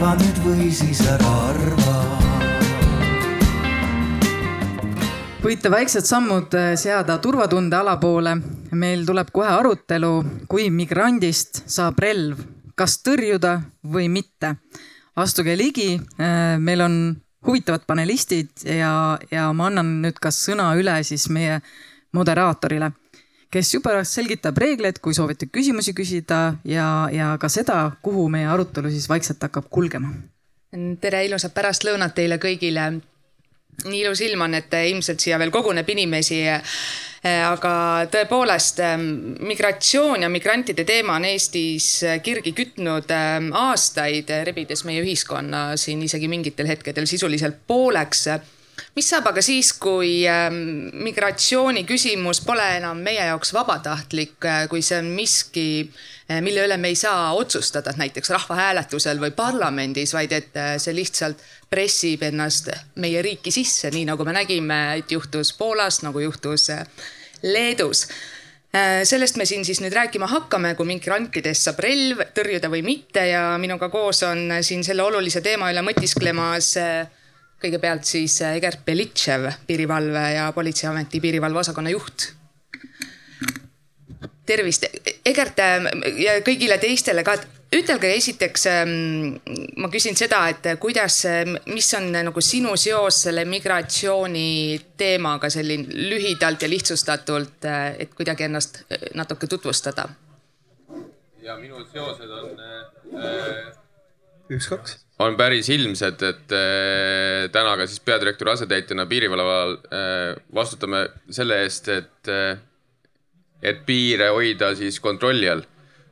arva nüüd või siis ära arva võite väiksed sammud äh, seada turvatunde alapoole. meil tuleb kohe arutelu, kui migrandist saab relv, kas tõrjuda või mitte. astuge ligi, äh, meil on huvitavad panelistid ja, ja ma annan nüüd ka sõna üle siis meie moderaatorile, kes juba selgitab reegleid, kui soovite küsimusi küsida ja, ja ka seda, kuhu meie arutelu siis vaikselt hakkab kulgema. tere, ilusat pärastlõunat teile kõigile nii ilus ilm on, et ilmselt siia veel koguneb inimesi. aga tõepoolest migratsioon ja migrantide teema on Eestis kirgi kütnud aastaid, rebides meie ühiskonna siin isegi mingitel hetkedel sisuliselt pooleks mis saab aga siis, kui migratsiooni küsimus pole enam meie jaoks vabatahtlik, kui see on miski, mille üle me ei saa otsustada näiteks rahvahääletusel või parlamendis, vaid et see lihtsalt pressib ennast meie riiki sisse, nii nagu me nägime, et juhtus Poolas, nagu juhtus äh, Leedus. Äh, sellest me siin siis nüüd rääkima hakkame, kui migrantidest saab relv tõrjuda või mitte ja minuga koos on siin selle olulise teema üle mõtisklemas äh, kõigepealt siis Egert Belitšev, piirivalve ja politseiameti piirivalveosakonna juht. tervist, Egert ja kõigile teistele ka ütelge esiteks, ähm, ma küsin seda, et kuidas, mis on nagu sinu seos selle migratsiooni teemaga selline lühidalt ja lihtsustatult, äh, et kuidagi ennast äh, natuke tutvustada? ja minu seosed on äh,. Üks-kaks on päris ilmsed, et äh, täna ka siis peadirektori asetäitjana piirivalvel äh, vastutame selle eest, et äh,, et piire hoida siis kontrolli all.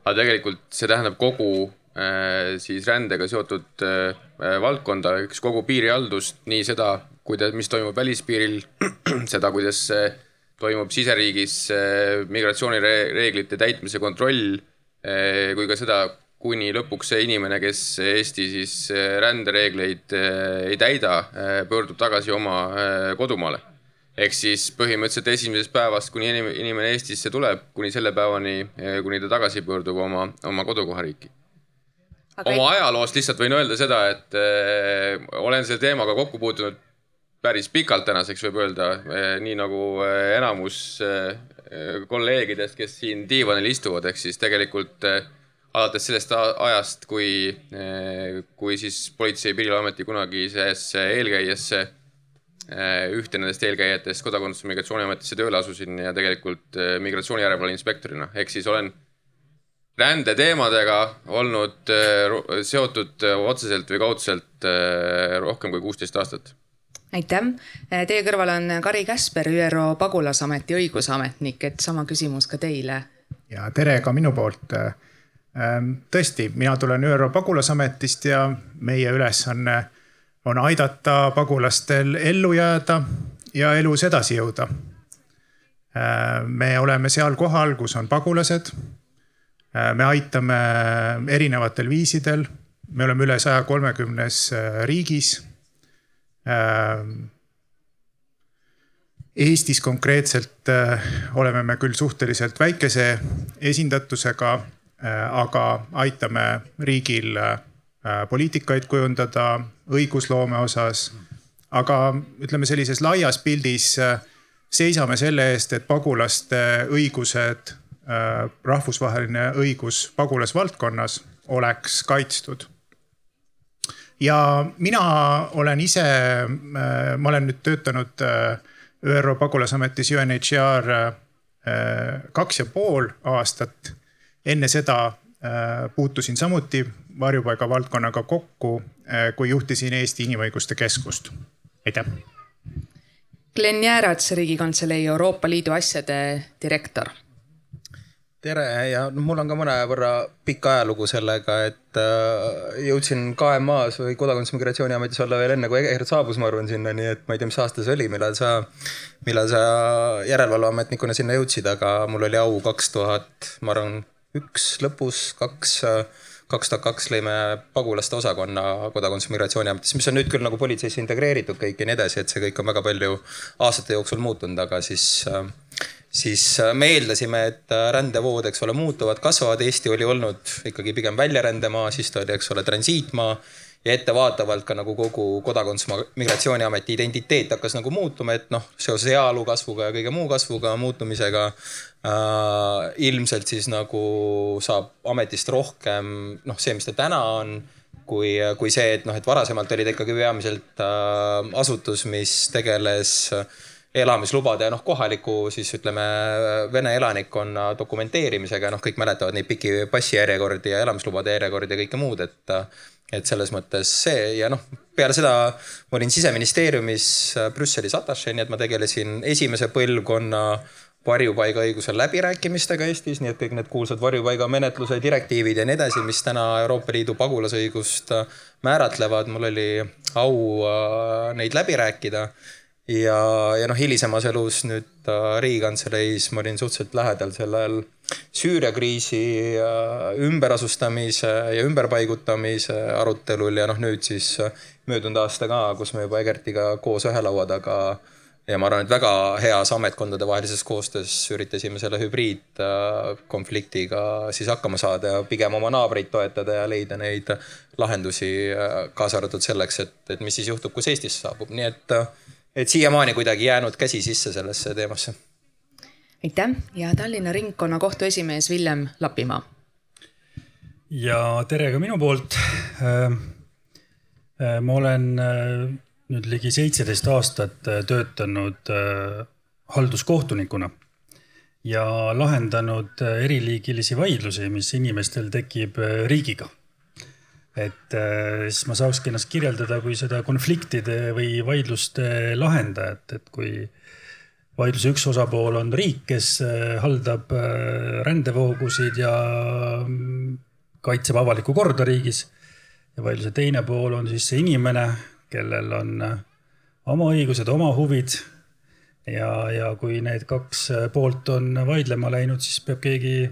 Aga tegelikult see tähendab kogu äh, siis rändega seotud äh, valdkonda, eks kogu piirihaldust, nii seda, kuidas, mis toimub välispiiril, seda, kuidas äh, toimub siseriigis migratsioonireeglite täitmise kontroll, kui ka seda, kuni lõpuks see inimene, kes Eesti siis rändereegleid ei täida, pöördub tagasi oma kodumaale ehk siis põhimõtteliselt esimesest päevast, kuni inimene Eestisse tuleb, kuni selle päevani, kuni ta tagasi pöördub oma, oma kodukohariiki. Aga... oma ajaloost lihtsalt võin öelda seda, et äh, olen selle teemaga kokku puutunud päris pikalt tänaseks võib öelda äh,, nii nagu äh, enamus äh, kolleegidest, kes siin diivanil istuvad, ehk siis tegelikult äh, alates sellest ajast, kui äh,, kui siis Politsei- ja Piirivalveameti kunagisesse eelkäijasse Äh, ühte nendest eelkäijatest Kodakondsus- ja Migratsiooniametisse tööle asusin ja tegelikult äh, migratsioonijärelevalve inspektorina, ehk siis olen rändeteemadega olnud seotud otseselt või kaudselt rohkem kui kuusteist aastat. aitäh, teie kõrval on Kari Käsper, ÜRO pagulasameti õigusametnik, et sama küsimus ka teile. ja tere ka minu poolt. Tõesti, mina tulen ÜRO pagulasametist ja meie ülesanne on on aidata pagulastel ellu jääda ja elus edasi jõuda. me oleme seal kohal, kus on pagulased. me aitame erinevatel viisidel, me oleme üle saja kolmekümnes riigis. Eestis konkreetselt oleme me küll suhteliselt väikese esindatusega, aga aitame riigil Äh, poliitikaid kujundada õigusloome osas. aga ütleme sellises laias pildis äh, seisame selle eest, et pagulaste õigused, äh, rahvusvaheline õigus pagulasvaldkonnas oleks kaitstud. ja mina olen ise, ma olen nüüd töötanud ÜRO pagulasametis UNHCR kaks ja pool aastat. Enne seda puutusin samuti varjupaiga valdkonnaga kokku, eh, kui juhtisin Eesti Inimõiguste Keskust. aitäh. Glen Jäärats, Riigikantselei Euroopa Liidu asjade direktor. tere ja no mul on ka mõnevõrra pikk ajalugu sellega, et äh, jõudsin KMA-s või Kodakondsus- ja Migratsiooniametis olla veel enne, kui Egert saabus, ma arvan sinna, nii et ma ei tea, mis aasta see oli, millal sa, millal sa järelevalveametnikuna sinna jõudsid, aga mul oli au kaks tuhat, ma arvan, üks lõpus, kaks kaks tuhat kaks lõime pagulaste osakonna Kodakondsus- ja Migratsiooniametis, mis on nüüd küll nagu politseisse integreeritud kõik ja nii edasi, et see kõik on väga palju aastate jooksul muutunud, aga siis, siis me eeldasime, et rändevood, eks ole, muutuvad, kasvavad. Eesti oli olnud ikkagi pigem väljarändemaa, siis ta oli, eks ole, transiitmaa ja ettevaatavalt ka nagu kogu kodakondsus migratsiooniameti identiteet hakkas nagu muutuma, et noh, seoses heaolu kasvuga ja kõige muu kasvuga, muutumisega äh, ilmselt siis nagu saab ametist rohkem noh, see, mis ta täna on kui, kui see, et noh, et varasemalt oli ta ikkagi peamiselt äh, asutus, mis tegeles elamislubade ja noh, kohaliku siis ütleme vene elanikkonna dokumenteerimisega, noh, kõik mäletavad neid pikki passijärjekordi ja elamislubade järjekordi ja kõike muud, et et selles mõttes see ja noh, peale seda ma olin siseministeeriumis Brüsselis atašee, nii et ma tegelesin esimese põlvkonna varjupaigaõiguse läbirääkimistega Eestis, nii et kõik need kuulsad varjupaigamenetluse direktiivid ja nii edasi, mis täna Euroopa Liidu pagulasõigust määratlevad, mul oli au äh, neid läbi rääkida. Ja, ja noh, hilisemas elus nüüd äh, Riigikantseleis ma olin suhteliselt lähedal sellel Süüria kriisi äh, ümberasustamise ja ümberpaigutamise arutelul ja noh, nüüd siis äh, möödunud aasta ka, kus me juba Egertiga koos ühe laua taga ja ma arvan, et väga heas ametkondadevahelises koostöös üritasime selle hübriidkonfliktiga siis hakkama saada ja pigem oma naabreid toetada ja leida neid lahendusi, kaasa arvatud selleks, et, et mis siis juhtub, kus Eestisse saabub, nii et et siiamaani kuidagi jäänud käsi sisse sellesse teemasse. Aitäh ja Tallinna Ringkonnakohtu esimees Villem Lapimaa. ja tere ka minu poolt. Äh, äh, ma olen äh, nüüd ligi seitseteist aastat töötanud halduskohtunikuna ja lahendanud eriliigilisi vaidlusi, mis inimestel tekib riigiga et siis ma saakski ennast kirjeldada kui seda konfliktide või vaidluste lahendajat, et kui vaidluse üks osapool on riik, kes äh, haldab äh, rändevoogusid ja mm, kaitseb avalikku korda riigis. ja vaidluse teine pool on siis see inimene, kellel on oma õigused, oma huvid. ja, ja kui need kaks poolt on vaidlema läinud, siis peab keegi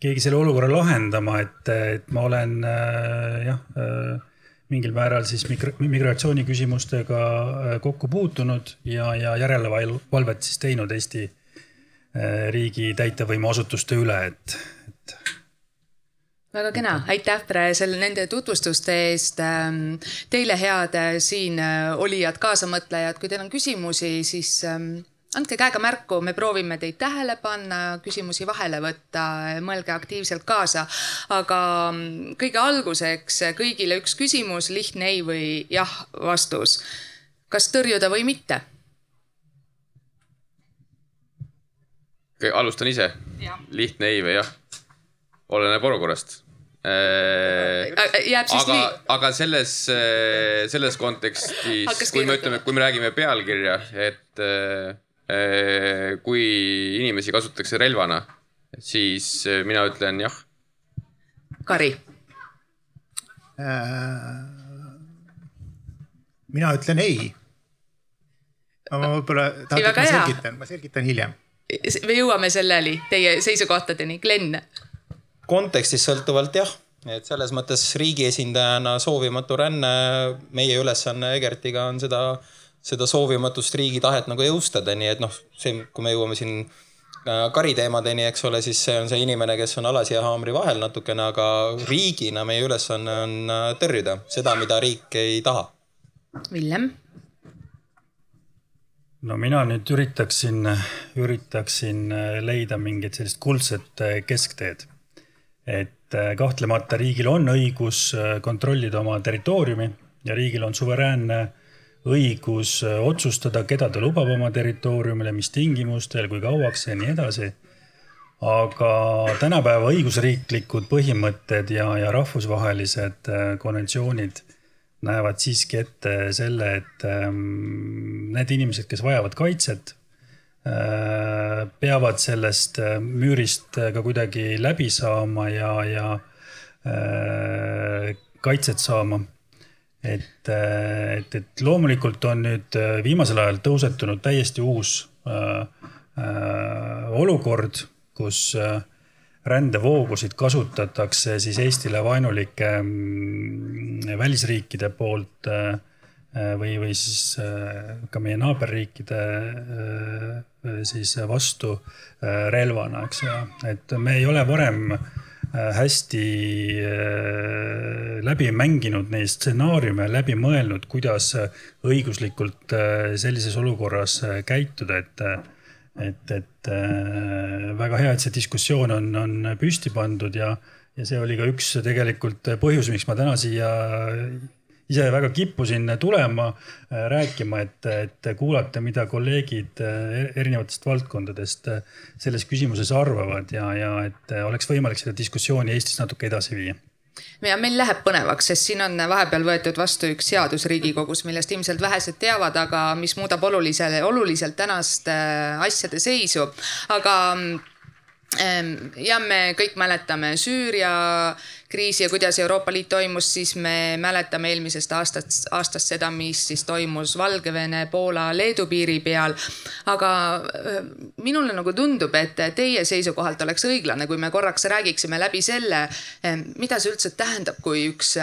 keegi selle olukorra lahendama, et, et ma olen äh, jah äh, mingil määral siis migratsiooni küsimustega äh, kokku puutunud ja, ja järelevalvet siis teinud Eesti riigi täitevvõimu asutuste üle, et, et. väga kena, aitäh selle, nende tutvustuste eest. Ähm, teile, head siin olijad, kaasamõtlejad, kui teil on küsimusi, siis ähm, andke käega märku, me proovime teid tähele panna, küsimusi vahele võtta, mõelge aktiivselt kaasa. aga mm, kõige alguseks kõigile üks küsimus, lihtne ei või jah vastus. kas tõrjuda või mitte? alustan ise. lihtne ei või jah? oleneb olukorrast Äh, jääb siis aga, nii? aga selles, äh, selles kontekstis, kui me ütleme, kui me räägime pealkirja, et äh, Äh, kui inimesi kasutatakse relvana, siis äh, mina ütlen jah. Kari. Äh, mina ütlen ei. ma võib-olla tahate, et ma selgitan, ma selgitan hiljem. me jõuame selleni, teie seisukohtadeni, Glen. kontekstist sõltuvalt jah, et selles mõttes riigi esindajana soovimatu ränne, meie ülesanne Egertiga on seda seda soovimatust riigi tahet nagu jõustada, nii et noh, see, kui me jõuame siin äh, kariteemadeni, eks ole, siis see on see inimene, kes on alasi ja haamri vahel natukene, aga riigina meie ülesanne on äh, tõrjuda seda, mida riik ei taha. Villem? no mina nüüd üritaksin, üritaksin äh, leida mingit sellist kuldset keskteed. et kahtlemata riigil on õigus kontrollida oma territooriumi ja riigil on suveräänne õigus äh, otsustada, keda ta lubab oma territooriumile, mis tingimustel, kui kauaks ja nii edasi. aga tänapäeva õigusriiklikud põhimõtted ja, ja rahvusvahelised äh, konventsioonid näevad siiski ette selle, et ähm, need inimesed, kes vajavad kaitset, äh, peavad sellest müürist ka kuidagi läbi saama ja, ja kaitset saama et, et, et loomulikult on nüüd äh, viimasel ajal tõusetunud täiesti uus äh, äh, olukord, kus äh, rändevoogusid kasutatakse siis Eestile vaenulike äh, välisriikide poolt äh, äh, või, või siis äh, ka meie naaberriikide äh, siis vastu äh, relvana, eks ju. et me ei ole varem hästi läbi mänginud neid stsenaariume, läbi mõelnud, kuidas õiguslikult sellises olukorras käituda, et et, et väga hea, et see diskussioon on, on püsti pandud ja, ja see oli ka üks tegelikult põhjus, miks ma täna siia ise väga kippusin tulema äh, rääkima, et, et kuulata, mida kolleegid äh, erinevatest valdkondadest äh, selles küsimuses arvavad ja, ja et oleks võimalik seda diskussiooni Eestis natuke edasi viia ja meil läheb põnevaks, sest siin on vahepeal võetud vastu üks seadus Riigikogus, millest ilmselt vähesed teavad, aga mis muudab olulisele, oluliselt tänast asjade seisu. aga mm, ja me kõik mäletame Süüria kriisi ja kuidas Euroopa Liit toimus, siis me mäletame eelmisest aastast, aastast seda, mis siis toimus Valgevene, Poola, Leedu piiri peal. aga minule nagu tundub, et teie seisukohalt oleks õiglane, kui me korraks räägiksime läbi selle, mida see üldse tähendab, kui üks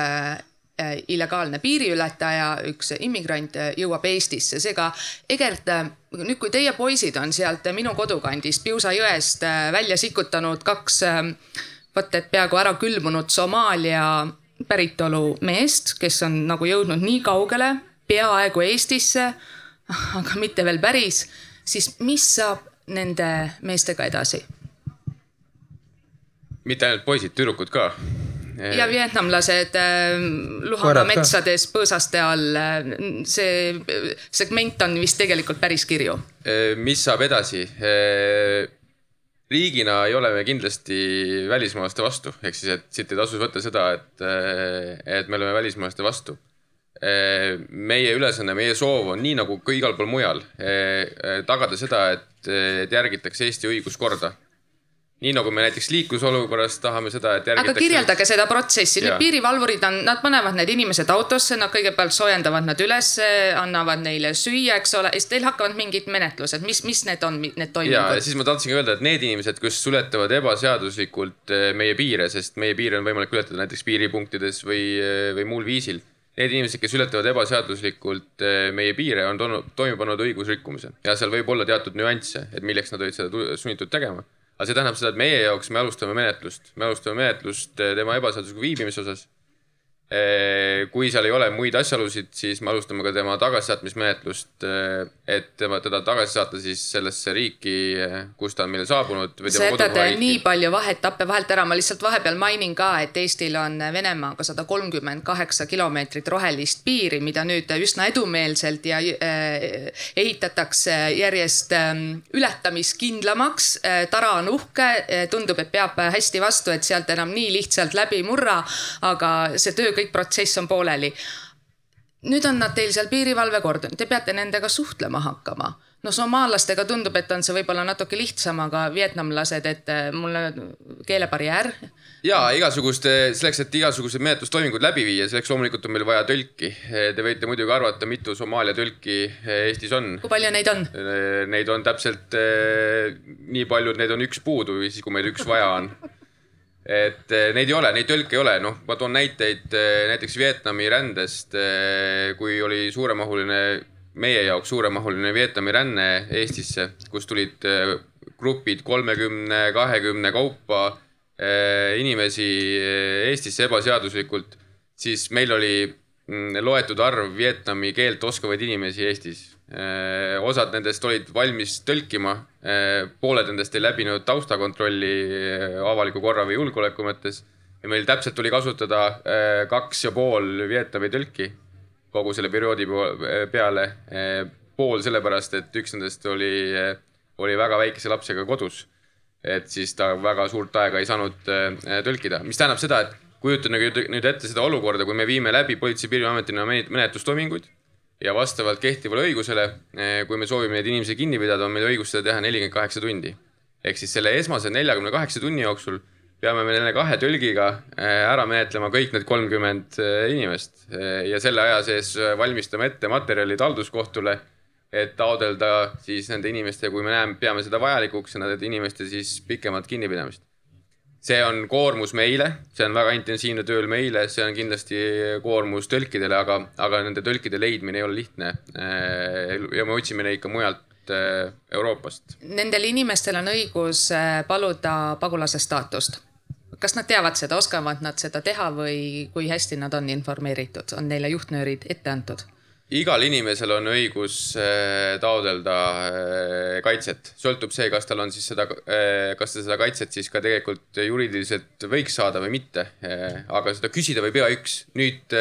illegaalne piiriületaja, üks immigrant jõuab Eestisse, seega Egert nüüd, kui teie poisid on sealt minu kodukandist Piusa jõest välja sikutanud kaks äh, vot et peaaegu ära külmunud Somaalia päritolu meest, kes on nagu jõudnud nii kaugele, peaaegu Eestisse, aga mitte veel päris, siis mis saab nende meestega edasi? mitte ainult poisid, tüdrukud ka ja vietnamlased äh, Luhanga metsades põõsaste all, see segment on vist tegelikult päris kirju. Äh, mis saab edasi? Riigina ei ole me kindlasti välismaalaste vastu, ehk siis, et siit ei tasu võtta seda, et, et me oleme välismaalaste vastu. meie ülesanne, meie soov on nii nagu ka igal pool mujal, tagada seda, et, et järgitakse Eesti õiguskorda nii nagu me näiteks liiklusolukorras tahame seda, et järgitakse. aga kirjeldage seda protsessi, nüüd piirivalvurid on, nad panevad need inimesed autosse, nad kõigepealt soojendavad nad ülesse, annavad neile süüa, eks ole, ja siis teil hakkavad mingid menetlused, mis, mis need on, need toimingud? ja siis ma tahtsingi öelda, et need inimesed, kes ületavad ebaseaduslikult eh, meie piire, sest meie piire on võimalik ületada näiteks piiripunktides või, eh, või muul viisil. Need inimesed, kes ületavad ebaseaduslikult eh, meie piire, on toime pannud õigusrikkumise ja seal võib olla teatud nüansse, et milleks nad olid seda sunnitud tegema aga see tähendab seda, et meie jaoks me alustame menetlust, me alustame menetlust eh, tema ebaseadusliku viibimise osas kui seal ei ole muid asjaolusid, siis me alustame ka tema tagasisaatmismenetlust, eh, et tema, teda tagasi saata siis sellesse riiki, kus ta on meile saabunud. sa jätad nii palju vaheetappe vahelt ära, ma lihtsalt vahepeal mainin ka, et Eestil on Venemaaga sada kolmkümmend kaheksa kilomeetrit rohelist piiri, mida nüüd üsna edumeelselt ja äh, ehitatakse järjest äh, ületamiskindlamaks äh,. tara on uhke, tundub, et peab hästi vastu, et sealt enam nii lihtsalt läbi ei murra, aga see töö kõik protsess on pooleli. nüüd on nad teil seal piirivalvekord, te peate nendega suhtlema hakkama no somaallastega tundub, et on see võib-olla natuke lihtsam, aga vietnamlased, et eh, mulle keelebarjäär. ja igasuguste, selleks, et igasugused menetlustoimingud läbi viia, selleks loomulikult on meil vaja tõlki. Te võite muidugi arvata, mitu Somaalia tõlki Eestis on. kui palju neid on? Neid on täpselt nii palju, et neid on üks puudu siis, kui meil üks vaja on et eh, neid ei ole, neid tõlke ei ole, noh, ma toon näiteid eh, näiteks Vietnami rändest, eh, kui oli suuremahuline, meie jaoks suuremahuline Vietnami ränne Eestisse, kus tulid grupid kolmekümne, kahekümne kaupa inimesi Eestisse ebaseaduslikult, siis meil oli mm, loetud arv Vietnami keelt oskavaid inimesi Eestis osad nendest olid valmis tõlkima, äh, pooled nendest ei läbinud taustakontrolli äh, avaliku korra või julgeoleku mõttes. ja meil täpselt tuli kasutada kaks ja pool Vietnami tõlki kogu selle perioodi peale. pool sellepärast, et üks nendest oli, oli väga väikese lapsega kodus. et siis ta väga suurt aega ei saanud tõlkida, mis tähendab seda, et kujutage nüüd ette seda olukorda, kui me viime läbi Politsei- ja Piirivalveametina menetlustoiminguid ja vastavalt kehtivale õigusele, eh, kui me soovime neid inimesi kinni pidada, on meil õigus seda teha nelikümmend kaheksa tundi. ehk siis selle esmase neljakümne kaheksa tunni jooksul peame me nende kahe tõlgiga eh, ära menetlema kõik need kolmkümmend eh, inimest ja selle aja sees valmistame ette materjalid halduskohtule, et taodelda siis nende inimeste, kui me näeme, peame seda vajalikuks, nende inimeste siis pikemat kinnipidamist see on koormus meile, see on väga intensiivne tööl meile, see on kindlasti koormus tõlkidele, aga, aga nende tõlkide leidmine ei ole lihtne. ja me otsime neid ka mujalt eh, Euroopast. Nendel inimestel on õigus eh, paluda pagulase staatust. kas nad teavad seda, oskavad nad seda teha või kui hästi nad on informeeritud, on neile juhtnöörid ette antud? Igal inimesel on õigus äh, taodelda äh, kaitset, sõltub see, kas tal on siis seda, äh, kas ta seda kaitset siis ka tegelikult juriidiliselt võiks saada või mitte. aga seda küsida võib igaüks. nüüd,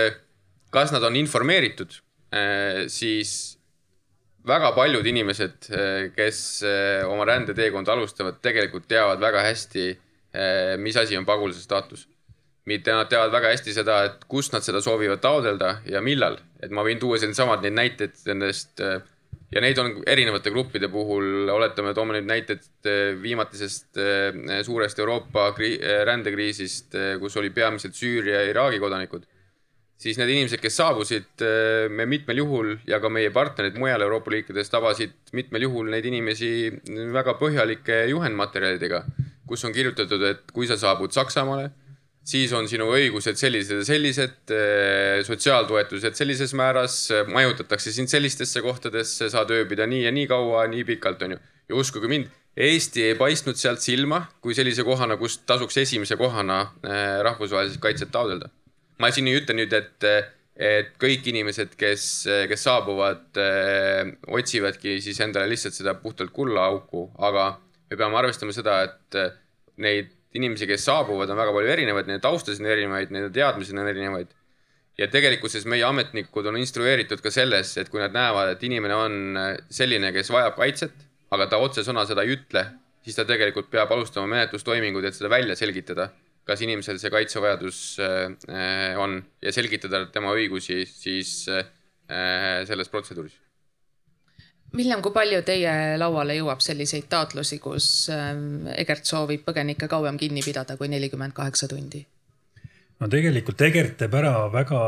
kas nad on informeeritud, siis väga paljud inimesed, kes oma rändeteekonda alustavad, tegelikult teavad väga hästi, mis asi on pagulase staatus mitte nad teavad väga hästi seda, et kust nad seda soovivad taodelda ja millal. et ma võin tuua siin samad neid näiteid nendest äh, ja neid on erinevate gruppide puhul, oletame, toome nüüd näited äh, viimatisest äh, suurest Euroopa rändekriisist, kus oli peamiselt Süüria ja Iraagi kodanikud. siis need inimesed, kes saabusid, me mitmel juhul ja ka meie partnerid mujal Euroopa riikides tabasid mitmel juhul neid inimesi väga põhjalike juhendmaterjalidega, kus on kirjutatud, et kui sa saabud Saksamaale siis on sinu õigused sellised ja sellised, eh, sotsiaaltoetused sellises määras, majutatakse sind sellistesse kohtadesse, saad ööbida nii ja nii kaua, nii pikalt, onju. ja uskuge mind, Eesti ei paistnud sealt silma kui sellise kohana, kust tasuks esimese kohana eh, rahvusvahelist kaitset taotleda. ma siin ei ütle nüüd, et, et kõik inimesed, kes, kes saabuvad, eh, otsivadki siis endale lihtsalt seda puhtalt kullaauku, aga me peame arvestama seda, et neid inimesi, kes saabuvad, on väga palju erinevaid, nende taustasid on erinevaid, nende teadmised on erinevaid. ja tegelikkuses meie ametnikud on instrueeritud ka selles, et kui nad näevad, et inimene on selline, kes vajab kaitset, aga ta otsesõna seda ei ütle, siis ta tegelikult peab alustama menetlustoiminguid, et seda välja selgitada, kas inimesel see kaitsevajadus äh, on ja selgitada tema õigusi siis äh, selles protseduuris Villem, kui palju teie lauale jõuab selliseid taotlusi, kus ähm, Egert soovib põgenikke kauem kinni pidada kui nelikümmend kaheksa tundi? no tegelikult Egert teeb ära väga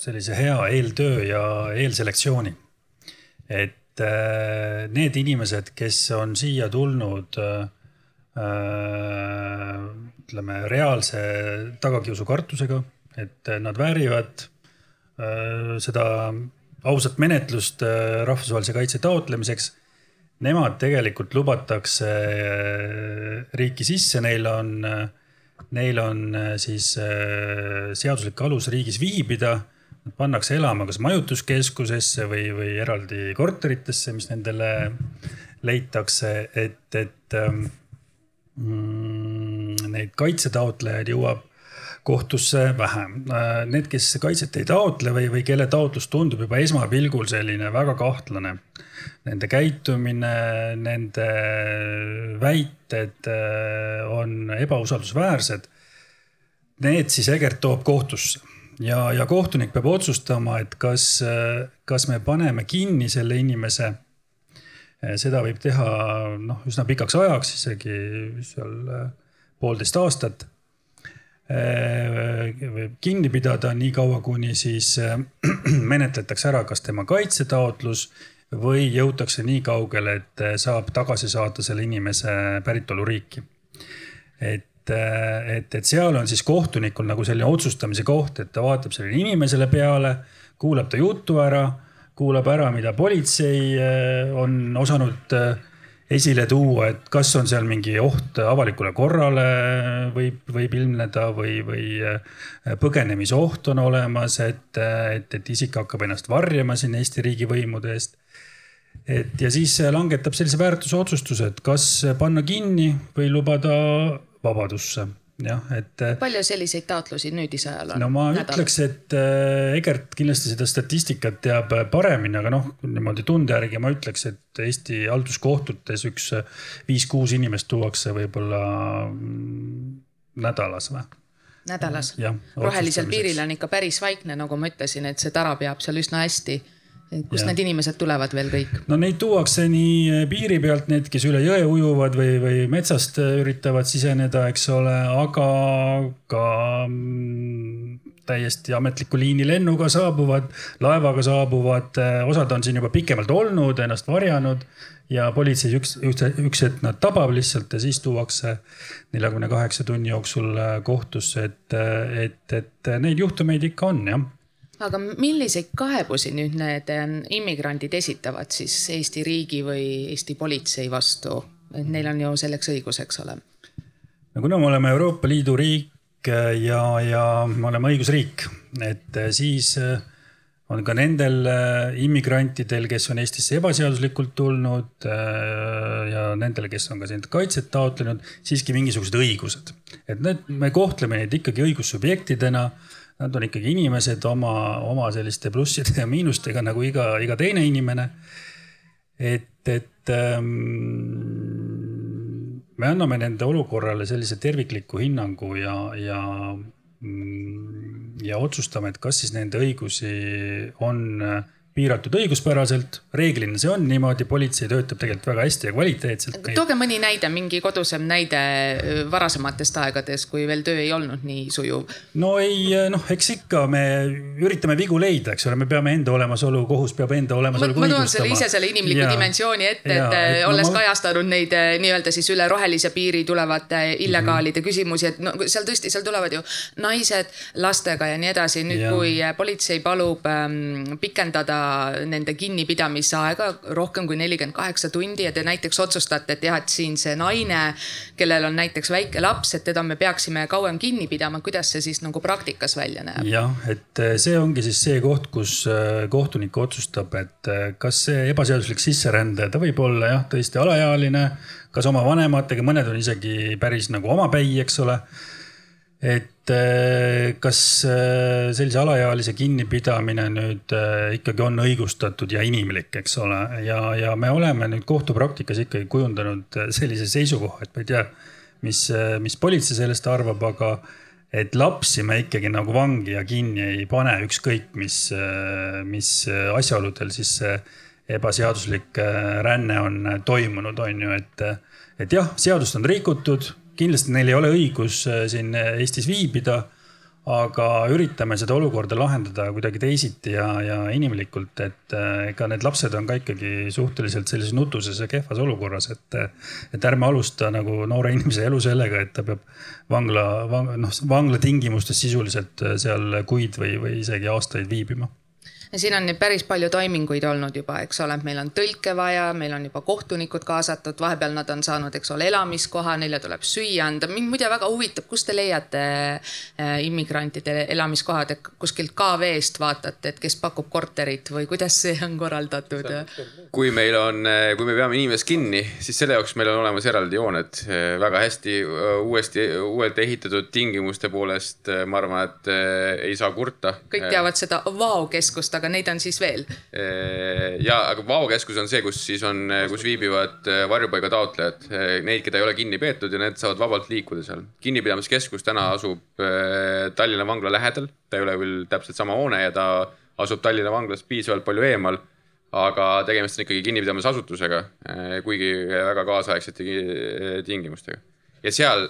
sellise hea eeltöö ja eelselektsiooni. et äh, need inimesed, kes on siia tulnud äh, ütleme reaalse tagakiusukartusega, et nad väärivad äh, seda ausat menetlust äh, rahvusvahelise kaitse taotlemiseks. Nemad tegelikult lubatakse äh, riiki sisse, neil on, äh, neil on siis seaduslik alus riigis viibida. Nad pannakse elama kas majutuskeskusesse või, või eraldi korteritesse, mis nendele leitakse, et, et ähm, mm, neid kaitsetaotlejaid jõuab kohtusse vähem. Need, kes kaitset ei taotle või, või kelle taotlus tundub juba esmapilgul selline väga kahtlane, nende käitumine, nende väited äh, on ebausaldusväärsed. Need siis Egert toob kohtusse ja, ja kohtunik peab otsustama, et kas, kas me paneme kinni selle inimese. seda võib teha noh, üsna pikaks ajaks, isegi seal poolteist aastat Äh, kinni pidada nii kaua, kuni siis äh, menetletakse ära, kas tema kaitsetaotlus või jõutakse nii kaugele, et äh, saab tagasi saata selle inimese päritoluriiki. et, et, et seal on siis kohtunikul nagu selline otsustamise koht, et ta vaatab sellele inimesele peale, kuulab ta jutu ära, kuulab ära, mida politsei on osanud esile tuua, et kas on seal mingi oht avalikule korrale võib, võib ilmneda või, või äh, põgenemisoht on olemas, et, et, et isik hakkab ennast varjama siin Eesti riigivõimude eest. et ja siis langetab sellise väärtuse otsustuse, et kas panna kinni või lubada vabadusse jah, et. Äh, palju selliseid taotlusi nüüdise ajal on? no ma nädalas? ütleks, et äh, Egert kindlasti seda statistikat teab äh, paremini, aga noh, niimoodi tunde järgi ma ütleks, et Eesti halduskohtutes üks viis-kuus inimest tuuakse võib-olla mm, nädalas või? nädalas. rohelisel piiril on ikka päris vaikne, nagu ma ütlesin, et see tara peab seal üsna hästi kust ja. need inimesed tulevad veel kõik? no neid tuuakse nii eh, piiri pealt, need, kes üle jõe ujuvad või, või metsast eh, üritavad siseneda, eks ole, aga ka mm, täiesti ametliku liinilennuga saabuvad, laevaga saabuvad, eh, osad on siin juba pikemalt olnud, ennast varjanud ja politsei üks, üks, üks hetk nad tabab lihtsalt ja siis tuuakse neljakümne kaheksa tunni jooksul kohtusse, et, et, et neid juhtumeid ikka on jah aga milliseid kaebusi nüüd need ähm, immigrandid esitavad siis Eesti riigi või Eesti politsei vastu? et neil on ju selleks õigus, eks ole. no kuna me oleme Euroopa Liidu riik ja, ja me oleme õigusriik, et siis on ka nendel immigrantidel, kes on Eestisse ebaseaduslikult tulnud ja nendel, kes on ka siin kaitset taotlenud, siiski mingisugused õigused. et need, me kohtleme neid ikkagi õigussubjektidena Nad on ikkagi inimesed oma, oma selliste plusside ja miinustega nagu iga, iga teine inimene. et, et ähm, me anname nende olukorrale sellise tervikliku hinnangu ja, ja mm, ja otsustame, et kas siis nende õigusi on piiratud õiguspäraselt, reeglina see on niimoodi, politsei töötab tegelikult väga hästi ja kvaliteetselt. tooge mõni näide, mingi kodusem näide varasematest aegadest, kui veel töö ei olnud nii sujuv. no ei noh, eks ikka me üritame vigu leida, eks ole, me peame enda olemasolu, kohus peab enda olemasolu ma toon selle ise selle inimliku ja, dimensiooni ette, et, et olles ma... kajastanud neid nii-öelda siis üle rohelise piiri tulevate illegaalide mm -hmm. küsimusi, et no seal tõesti, seal tulevad ju naised lastega ja nii edasi. nüüd, kui politsei palub ähm, pikendada nende kinnipidamisaega rohkem kui nelikümmend kaheksa tundi ja te näiteks otsustate, et jah, et siin see naine, kellel on näiteks väike laps, et teda me peaksime kauem kinni pidama, kuidas see siis nagu praktikas välja näeb? jah, et eh, see ongi siis see koht, kus eh, kohtunik otsustab, et eh, kas see ebaseaduslik sisserändaja, ta võib olla jah, tõesti alaealine, kas oma vanematega, mõned on isegi päris nagu omapäi, eks ole et äh, kas äh, sellise alaealise kinnipidamine nüüd äh, ikkagi on õigustatud ja inimlik, eks ole, ja, ja me oleme nüüd kohtupraktikas ikkagi kujundanud sellise seisukoha, et ma ei tea, mis, mis politsei sellest arvab, aga et lapsi me ikkagi nagu vangi ja kinni ei pane, ükskõik mis, mis asjaoludel siis see ebaseaduslik ränne on toimunud, on ju, et, et jah, seadust on rikutud kindlasti neil ei ole õigus äh, siin äh, Eestis viibida, aga üritame seda olukorda lahendada kuidagi teisiti ja, ja inimlikult, et äh, ega need lapsed on ka ikkagi suhteliselt sellises nutuses ja kehvas olukorras, et, et ärme alusta nagu noore inimese elu sellega, et ta peab vangla vang,, noh, vangla tingimustes sisuliselt seal kuid või, või isegi aastaid viibima ja siin on nüüd päris palju toiminguid olnud juba, eks ole, meil on tõlke vaja, meil on juba kohtunikud kaasatud, vahepeal nad on saanud, eks ole, elamiskoha, neile tuleb süüa anda. mind muide väga huvitab, kust te leiate äh, immigrantidele elamiskohad, et kuskilt KV-st vaatate, et kes pakub korterit või kuidas see on korraldatud? kui meil on, äh, kui me peame inimest kinni, siis selle jaoks meil on olemas eraldi jooned äh, väga hästi uuesti, uuelt ehitatud tingimuste poolest. ma arvan, et ei saa kurta. kõik teavad seda Vao-keskust aga neid on siis veel? ja, aga Vao keskus on see, kus siis on, kus viibivad äh, varjupaiga taotlejad, neid, keda ei ole kinni peetud ja need saavad vabalt liikuda seal. kinnipidamiskeskus täna asub äh, Tallinna vangla lähedal, ta ei ole küll täpselt sama hoone ja ta asub Tallinna vanglast piisavalt palju eemal aga tegemist on ikkagi kinnipidamisasutusega, äh, kuigi väga kaasaegsete tingimustega. ja seal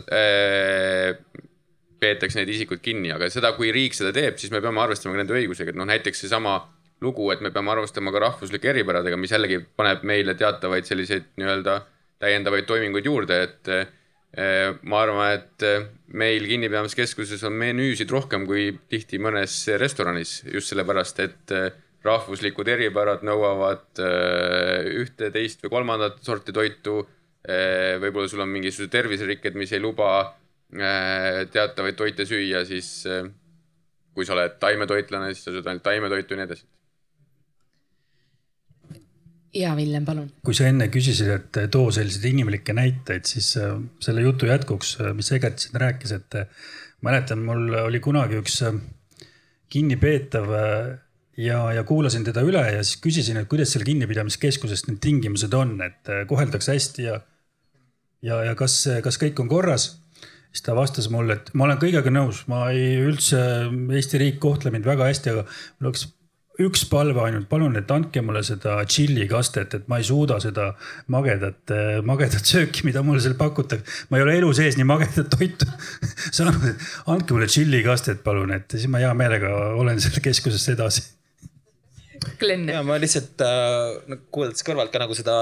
peetakse neid isikuid kinni, aga seda, kui riik seda teeb, siis me peame arvestama ka nende õigusega, et noh, näiteks seesama lugu, et me peame arvestama ka rahvuslike eripäradega, mis jällegi paneb meile teatavaid selliseid nii-öelda täiendavaid toiminguid juurde, et eh, ma arvan, et meil kinnipidamiskeskuses on menüüsid rohkem kui tihti mõnes restoranis just sellepärast, et eh, rahvuslikud eripärad nõuavad eh, ühte, teist või kolmandat sorti toitu. võib-olla sul on mingisugused terviserikked, mis ei luba teatavaid toite süüa, siis äh, kui sa oled taimetoitlane, siis sa sööd ainult taimetoitu ja nii edasi. ja Villem, palun. kui sa enne küsisid, et too selliseid inimlikke näiteid, siis äh, selle jutu jätkuks, mis Egert siin rääkis, et mäletan, mul oli kunagi üks kinnipeetav ja, ja kuulasin teda üle ja siis küsisin, et kuidas seal kinnipidamiskeskuses need tingimused on, et koheldakse hästi ja, ja, ja kas, kas kõik on korras siis ta vastas mulle, et ma olen kõigega nõus, ma ei üldse, Eesti riik kohtleb mind väga hästi, aga mul oleks üks palve ainult, palun, et andke mulle seda tšilli kastet, et ma ei suuda seda magedat, magedat sööki, mida mulle seal pakutakse. ma ei ole elu sees nii magedat toitu saanud, et andke mulle tšilli kastet, palun, et siis ma hea meelega olen seal keskuses edasi. Glen. ja ma lihtsalt äh, kuulates kõrvalt ka nagu seda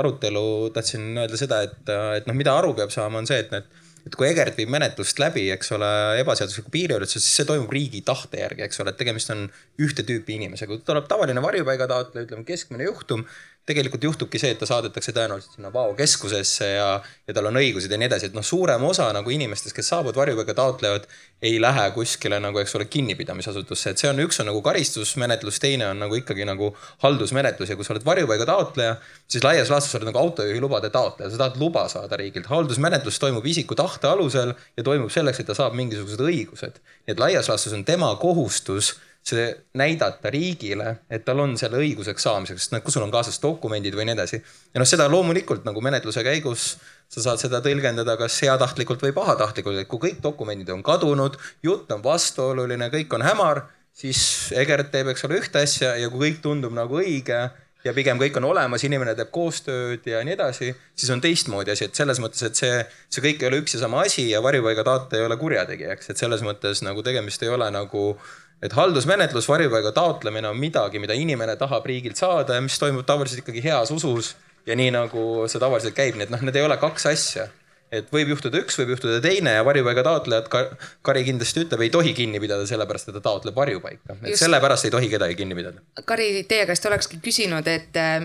arutelu, tahtsin öelda seda, et, äh, et noh, mida aru peab saama, on see, et need et kui Egert viib menetlust läbi, eks ole, ebaseadusliku piiriületuse, siis see toimub riigi tahte järgi, eks ole, et tegemist on ühte tüüpi inimesega. kui tuleb tavaline varjupaigataotleja, ütleme keskmine juhtum, tegelikult juhtubki see, et ta saadetakse tõenäoliselt sinna Vao keskusesse ja, ja tal on õigused ja nii edasi, et noh, suurem osa nagu inimestest, kes saabuvad varjupaiga taotlevad, ei lähe kuskile nagu, eks ole, kinnipidamisasutusse, et see on, üks on nagu karistusmenetlus, teine on nagu ikkagi nagu haldusmenetlus ja kui sa oled varjupaiga taotleja, siis laias laastus sa oled nagu autojuhilubade taotleja, sa tahad luba saada riigilt. haldusmenetlus toimub isiku tahte alusel ja toimub selleks, et ta saab mingisugused õigused. nii et laias laastus on tema kohustus see näidata riigile, et tal on selle õiguseks saamiseks, noh, kui sul on kaasas dokumendid või nii edasi. ja noh, seda loomulikult nagu menetluse käigus sa saad seda tõlgendada kas heatahtlikult või pahatahtlikult, et kui kõik dokumendid on kadunud, jutt on vastuoluline, kõik on hämar, siis Egert teeb, eks ole, ühte asja ja kui kõik tundub nagu õige ja pigem kõik on olemas, inimene teeb koostööd ja nii edasi, siis on teistmoodi asi, et selles mõttes, et see, see kõik ei ole üks ja sama asi ja varjupaiga taotleja ei ole kurjategija, eks, et selles mõttes nagu tegemist ei ole nagu äh, et haldusmenetlus, varjupaiga taotlemine on midagi, mida inimene tahab riigilt saada ja mis toimub tavaliselt ikkagi heas usus ja nii nagu see tavaliselt käib, nii et noh, need ei ole kaks asja et võib juhtuda üks, võib juhtuda teine ja varjupaiga taotlejad ka,, Kari kindlasti ütleb, ei tohi kinni pidada, sellepärast et ta taotleb varjupaika. et Just. sellepärast ei tohi kedagi kinni pidada. Kari, teie käest olekski küsinud, et äh,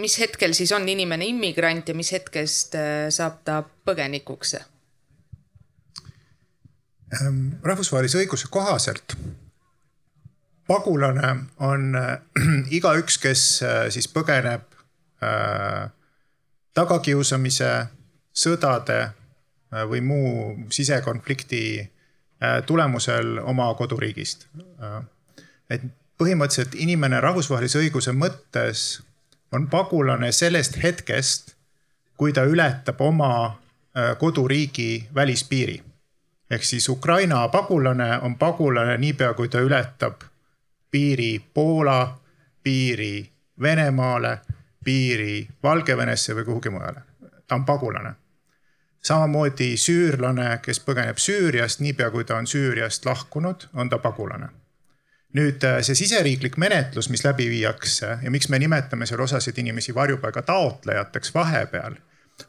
mis hetkel siis on inimene immigrant ja mis hetkest äh, saab ta põgenikuks? Ehm, rahvusvahelise õiguse kohaselt pagulane on äh, igaüks, kes äh, siis põgeneb äh, tagakiusamise, sõdade või muu sisekonflikti tulemusel oma koduriigist. et põhimõtteliselt inimene rahvusvahelise õiguse mõttes on pagulane sellest hetkest, kui ta ületab oma koduriigi välispiiri. ehk siis Ukraina pagulane on pagulane niipea, kui ta ületab piiri Poola, piiri Venemaale, piiri Valgevenesse või kuhugi mujale. ta on pagulane. samamoodi süürlane, kes põgeneb Süüriast, niipea kui ta on Süüriast lahkunud, on ta pagulane. nüüd äh, see siseriiklik menetlus, mis läbi viiakse ja miks me nimetame seal osasid inimesi varjupaiga taotlejateks vahepeal,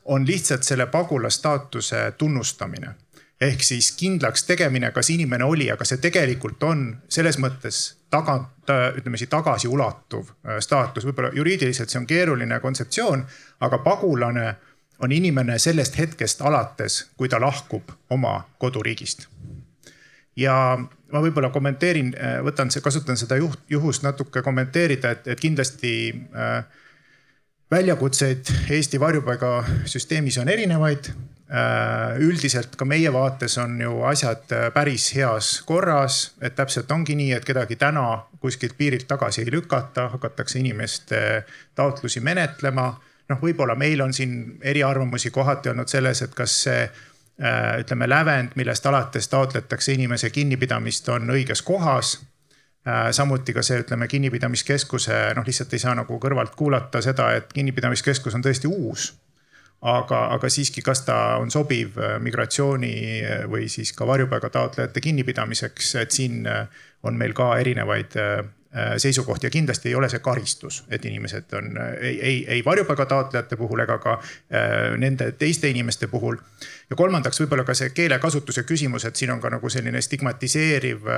on lihtsalt selle pagulasstaatuse tunnustamine ehk siis kindlaks tegemine, kas inimene oli, aga see tegelikult on selles mõttes tagant, ütleme siis tagasiulatuv äh, staatus, võib-olla juriidiliselt see on keeruline kontseptsioon, aga pagulane on inimene sellest hetkest alates, kui ta lahkub oma koduriigist. ja ma võib-olla kommenteerin, äh, võtan, kasutan seda juht, juhust natuke kommenteerida, et, et kindlasti äh, väljakutseid Eesti varjupaigasüsteemis on erinevaid üldiselt ka meie vaates on ju asjad äh, päris heas korras, et täpselt ongi nii, et kedagi täna kuskilt piirilt tagasi ei lükata, hakatakse inimeste taotlusi menetlema. noh, võib-olla meil on siin eriarvamusi kohati olnud selles, et kas see äh, ütleme lävend, millest alates taotletakse inimese kinnipidamist, on õiges kohas samuti ka see, ütleme kinnipidamiskeskuse, noh, lihtsalt ei saa nagu kõrvalt kuulata seda, et kinnipidamiskeskus on tõesti uus aga, aga siiski, kas ta on sobiv äh, migratsiooni äh, või siis ka varjupaiga taotlejate kinnipidamiseks, et siin äh, on meil ka erinevaid seisukohti ja kindlasti ei ole see karistus, et inimesed on ei, ei, ei varjupaiga taotlejate puhul ega ka nende teiste inimeste puhul. ja kolmandaks võib-olla ka see keelekasutuse küsimus, et siin on ka nagu selline stigmatiseeriv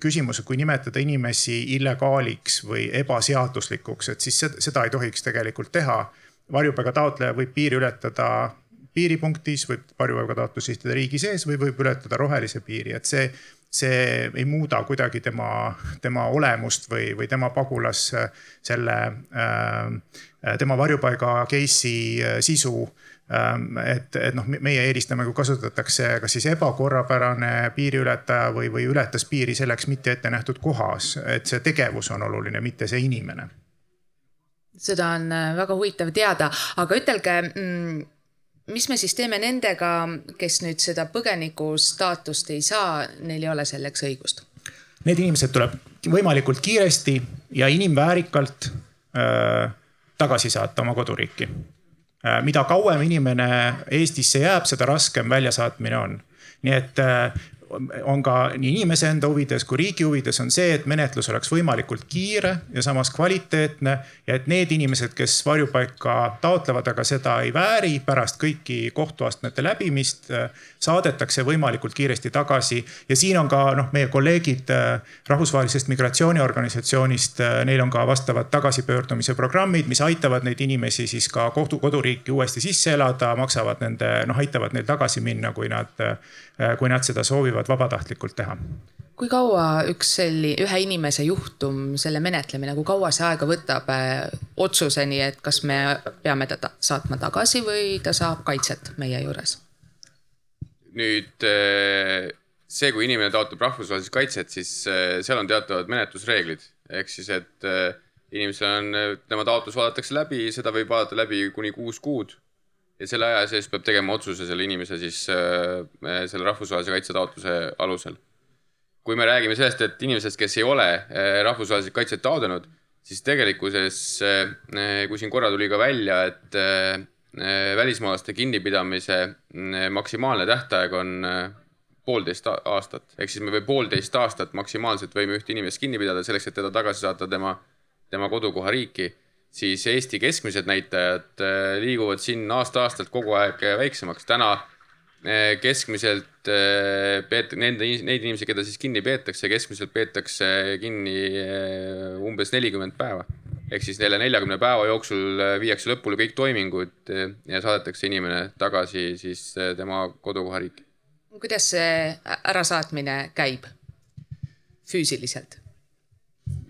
küsimus, kui nimetada inimesi illegaaliks või ebaseaduslikuks, et siis seda ei tohiks tegelikult teha varjupaiga taotleja võib piiri ületada piiripunktis, võib varjupaiga taotlust esitada riigi sees või võib ületada rohelise piiri, et see, see ei muuda kuidagi tema, tema olemust või, või tema pagulas selle äh,, tema varjupaiga case'i äh, sisu. Ähm, et, et noh, meie eelistame, kui kasutatakse kas siis ebakorrapärane piiriületaja või, või ületas piiri selleks mitte ette nähtud kohas, et see tegevus on oluline, mitte see inimene seda on äh, väga huvitav teada, aga ütelge, mm, mis me siis teeme nendega, kes nüüd seda põgeniku staatust ei saa, neil ei ole selleks õigust? Need inimesed tuleb võimalikult kiiresti ja inimväärikalt äh, tagasi saata oma koduriiki äh,. mida kauem inimene Eestisse jääb, seda raskem väljasaatmine on. nii et äh, on ka nii inimese enda huvides kui riigi huvides on see, et menetlus oleks võimalikult kiire ja samas kvaliteetne. ja et need inimesed, kes varjupaika taotlevad, aga seda ei vääri, pärast kõiki kohtuastmete läbimist saadetakse võimalikult kiiresti tagasi. ja siin on ka noh, meie kolleegid rahvusvahelisest migratsiooniorganisatsioonist, neil on ka vastavad tagasipöördumise programmid, mis aitavad neid inimesi siis ka kohtu, koduriiki uuesti sisse elada, maksavad nende, noh aitavad neil tagasi minna, kui nad, kui nad seda soovivad vabatahtlikult teha kui kaua üks selli-, ühe inimese juhtum, selle menetlemine, kui kaua see aega võtab äh, otsuseni, et kas me peame ta saatma tagasi või ta saab kaitset meie juures? nüüd äh, see, kui inimene taotleb rahvusvahelist kaitset, siis äh, seal on teatavad menetlusreeglid, ehk siis, et inimesel on, tema taotlus vaadatakse läbi, seda võib vaadata läbi kuni kuus kuud. Ja selle aja sees peab tegema otsuse selle inimese siis selle rahvusvahelise kaitse taotluse alusel. kui me räägime sellest, et inimesest, kes ei ole rahvusvahelist kaitset taotlenud, siis tegelikkuses, kui siin korra tuli ka välja, et välismaalaste kinnipidamise maksimaalne tähtaeg on poolteist aastat, ehk siis me või poolteist aastat maksimaalselt võime ühte inimest kinni pidada selleks, et teda tagasi saata tema, tema kodukohariiki, siis Eesti keskmised näitajad äh, liiguvad siin aasta-aastalt kogu aeg väiksemaks. täna äh, keskmiselt äh, peet-, nende, neid inimesi, keda siis kinni peetakse, keskmiselt peetakse kinni umbes nelikümmend päeva. ehk siis neile neljakümne päeva jooksul viiakse lõpule kõik toimingud ja saadetakse inimene tagasi siis tema kodukohariiki kuidas see ärasaatmine käib füüsiliselt?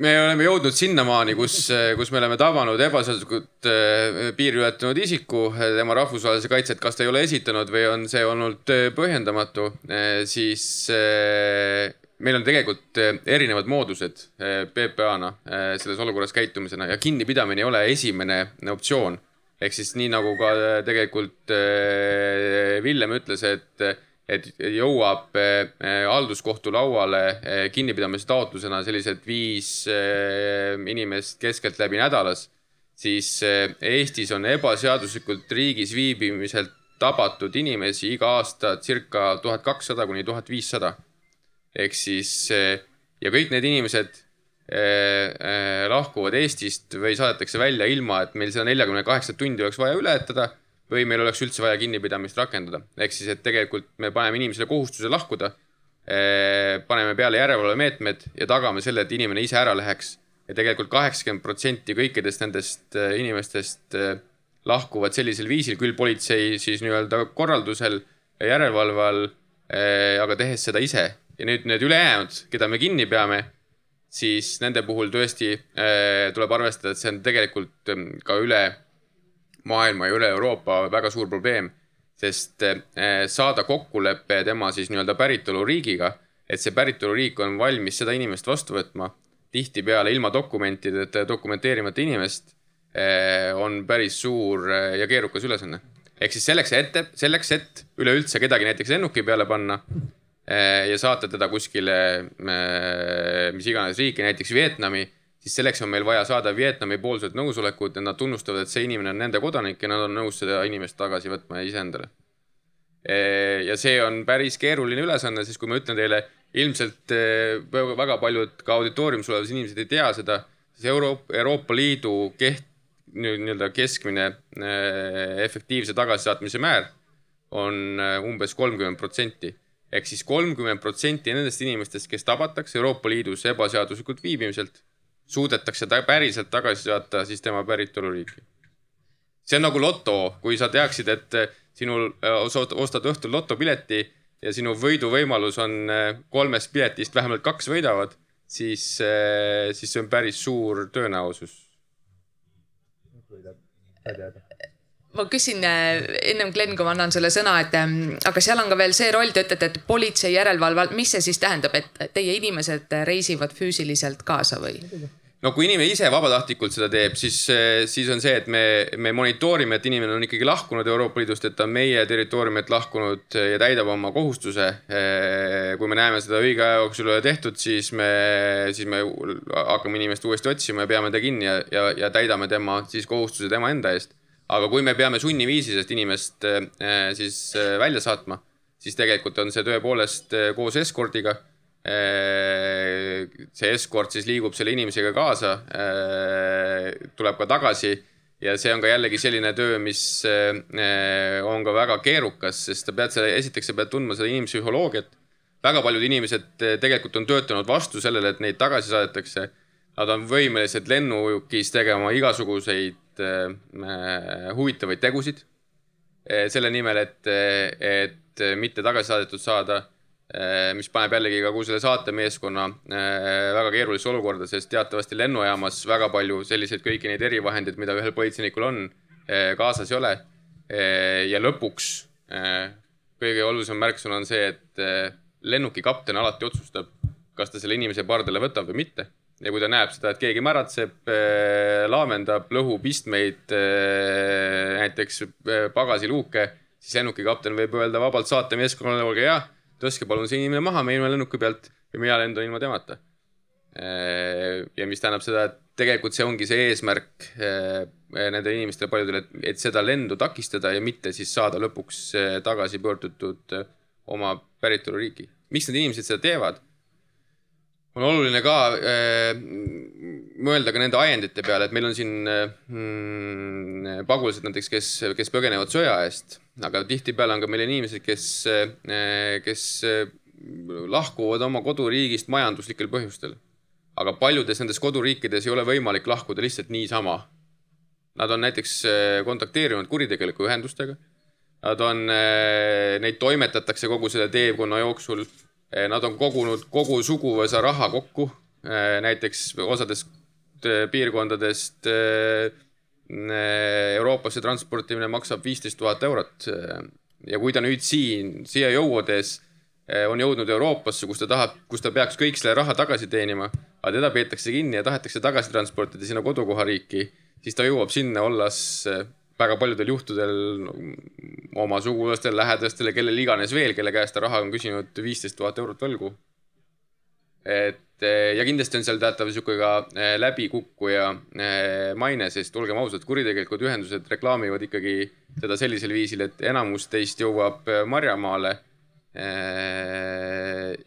Me oleme jõudnud sinnamaani, kus, kus me oleme tabanud ebaseaduslikult äh, piiri ületanud isiku, tema rahvusvahelise kaitset, kas ta ei ole esitanud või on see olnud põhjendamatu, siis meil on tegelikult erinevad moodused PPA-na selles olukorras käitumisena ja kinnipidamine ei ole esimene optsioon. ehk siis nii nagu ka tegelikult Villem ütles, et et jõuab eh, eh, halduskohtu lauale eh, kinnipidamise taotlusena sellised viis inimest keskeltläbi nädalas, siis Eestis on ebaseaduslikult riigis viibimiselt tabatud inimesi iga aasta circa tuhat kakssada kuni tuhat viissada. ehk siis ja kõik need inimesed lahkuvad Eestist või saadetakse välja ilma, et meil seda neljakümne kaheksat tundi oleks vaja ületada või meil oleks üldse vaja kinnipidamist rakendada. ehk siis, et tegelikult me paneme inimesele kohustuse lahkuda, eh, paneme peale järelevalvemeetmed ja tagame selle, et inimene ise ära läheks. ja tegelikult kaheksakümmend protsenti kõikidest nendest eh, inimestest eh, lahkuvad sellisel viisil, küll politsei siis nii-öelda korraldusel ja järelevalve all, aga tehes seda ise. ja nüüd need ülejäänud, keda me kinni peame, siis nende puhul tõesti tuleb arvestada, et see on tegelikult ka üle maailma ja üle Euroopa väga suur probleem, sest eh, saada kokkulepe tema siis nii-öelda päritoluriigiga, et see päritoluriik on valmis seda inimest vastu võtma, tihtipeale ilma dokumentideta ja dokumenteerimata inimest, eh, on päris suur eh, ja keerukas ülesanne. ehk siis selleks, et, selleks, et üleüldse kedagi näiteks lennuki peale panna ja saata teda kuskile mis iganes riiki, näiteks Vietnami siis selleks on meil vaja saada Vietnami poolset nõusolekut, et nad tunnustavad, et see inimene on nende kodanik ja nad on nõus seda inimest tagasi võtma iseendale. E, ja see on päris keeruline ülesanne, sest kui ma ütlen teile, ilmselt e, väga paljud ka auditooriumis olevad inimesed ei tea seda, siis Euroopa, Euroopa Liidu keht-, nii-öelda keskmine e, efektiivse tagasisaatmise määr on umbes kolmkümmend protsenti ehk siis kolmkümmend protsenti nendest inimestest, kes tabatakse Euroopa Liidus ebaseaduslikult viibimiselt suudetakse ta päriselt tagasi saata siis tema päritoluriiki. see on nagu loto, kui sa teaksid, et eh, sinul, eh, ostad õhtul lotopileti ja sinu võiduvõimalus on eh, kolmest piletist vähemalt kaks võidavad, siis, siis see on päris suur tõenäosus. Ma küsin äh, ennem Glen, kui ma annan sulle sõna, et ähm, aga seal on ka veel see roll, te ütlete, et politsei järelevalve, mis see siis tähendab, et teie inimesed reisivad füüsiliselt kaasa või? no kui inimene ise vabatahtlikult seda teeb, siis, äh, siis on see, et me, me monitoorime, et inimene on ikkagi lahkunud Euroopa Liidust, et ta on meie territooriumilt lahkunud ja täidab oma kohustuse. Äh, kui me näeme seda õige aja jooksul ei ole tehtud, siis me, siis me hakkame inimest uuesti otsima ja peame ta kinni ja, ja, ja täidame tema siis kohustuse tema enda eest aga kui me peame sunniviisiliselt inimest äh, siis äh, välja saatma, siis tegelikult on see tõepoolest äh, koos eskordiga. see eskord siis liigub selle inimesega kaasa, tuleb ka tagasi ja see on ka jällegi selline töö, mis on ka väga keerukas, sest sa pead selle, esiteks sa pead tundma seda inimese psühholoogiat. väga paljud inimesed tegelikult on töötanud vastu sellele, et neid tagasi saadetakse. Nad on võimelised lennukis tegema igasuguseid huvitavaid tegusid selle nimel, et, et mitte tagasi saadetud saada, mis paneb jällegi kogu selle saatemeeskonna väga keerulisse olukorda, sest teatavasti lennujaamas väga palju selliseid kõiki neid erivahendeid, mida ühel politseinikul on, kaasas ei ole. ja lõpuks kõige olulisem märksõna on see, et lennuki kapten alati otsustab, kas ta selle inimese pardale võtab või mitte ja kui ta näeb seda, et keegi märatseb, äh, laamendab, lõhub istmeid, äh, näiteks äh, pagasiluuke, siis lennuki kapten võib öelda vabalt saatemeeskonnale, olge hea, tõstke palun see inimene maha meie lennuki pealt ja mina lendan ilma temata. ja mis tähendab seda, et tegelikult see ongi see eesmärk nendele inimestele paljudele, et seda lendu takistada ja mitte siis saada lõpuks tagasi pöördutud oma päritoluriiki. miks need inimesed seda teevad? On oluline ka äh, mõelda ka nende ajendite peale, et meil on siin äh, pagulased näiteks, kes, kes põgenevad sõja eest, aga tihtipeale on ka meil inimesed, kes äh,, kes lahkuvad oma koduriigist majanduslikel põhjustel. aga paljudes nendes koduriikides ei ole võimalik lahkuda lihtsalt niisama. Nad on näiteks kontakteerinud kuritegeliku ühendustega. Nad on, neid toimetatakse kogu selle teekonna jooksul nad on kogunud kogu suguvõsa raha kokku, eh, näiteks osadest eh, piirkondadest Euroopasse transportimine maksab viisteist tuhat eurot. ja kui ta nüüd siin, siia jõudes on jõudnud Euroopasse, kus ta tahab, kus ta peaks kõik selle raha tagasi teenima, aga teda peetakse kinni ja tahetakse tagasi transportida sinna kodukohariiki, siis ta jõuab sinna, olles väga paljudel juhtudel oma sugulastele, lähedastele, kellel iganes veel, kelle käest ta raha on küsinud viisteist tuhat eurot võlgu. et ja kindlasti on seal teatav sihuke ka eh, läbikukkuja eh, maine, sest olgem ausad, kuritegelikud ühendused reklaamivad ikkagi seda sellisel viisil, et enamus teist jõuab eh, Marjamaale.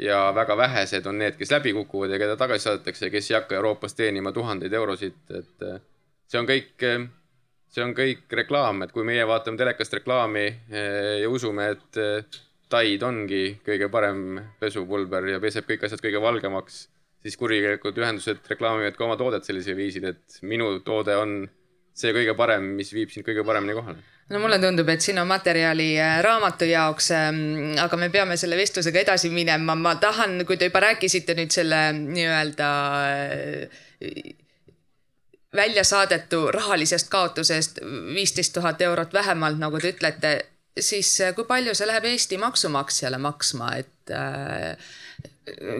ja väga vähesed on need, kes läbi kukuvad ja keda tagasi saadetakse, kes ei hakka Euroopas teenima tuhandeid eurosid, et see on kõik see on kõik reklaam, et kui meie vaatame telekast reklaami eh, ja usume, et eh, Tide ongi kõige parem pesupulber ja peseb kõik asjad kõige valgemaks, siis kuritegelikud ühendused reklaamivad ka oma toodet sellisel viisil, et minu toode on see kõige parem, mis viib sind kõige paremini kohale. No mulle tundub, et siin on materjali eh, raamatu jaoks, ehm, aga me peame selle vestlusega edasi minema, ma tahan, kui te juba rääkisite nüüd selle nii-öelda välja saadetu rahalisest kaotusest viisteist tuhat eurot vähemalt, nagu te ütlete, siis äh, kui palju see läheb Eesti maksumaksjale maksma, et äh,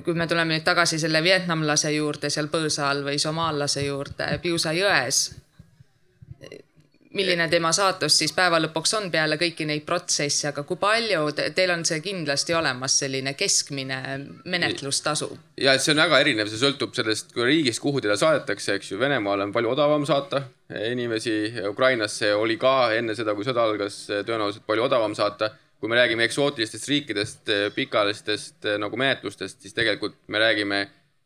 kui me tuleme nüüd tagasi selle vietnamlase juurde seal põõsa all või somaallase juurde Piusa jões milline tema saatus siis päeva lõpuks on peale kõiki neid protsesse, aga kui palju te, teil on see kindlasti olemas, selline keskmine menetlustasu? ja et see on väga erinev, see sõltub sellest riigist, kuhu teda saadetakse, eks ju, Venemaale on palju odavam saata inimesi, Ukrainasse oli ka enne seda, kui sõda algas, tõenäoliselt palju odavam saata. kui me räägime eksootilistest riikidest, pikaajalistest nagu menetlustest, siis tegelikult me räägime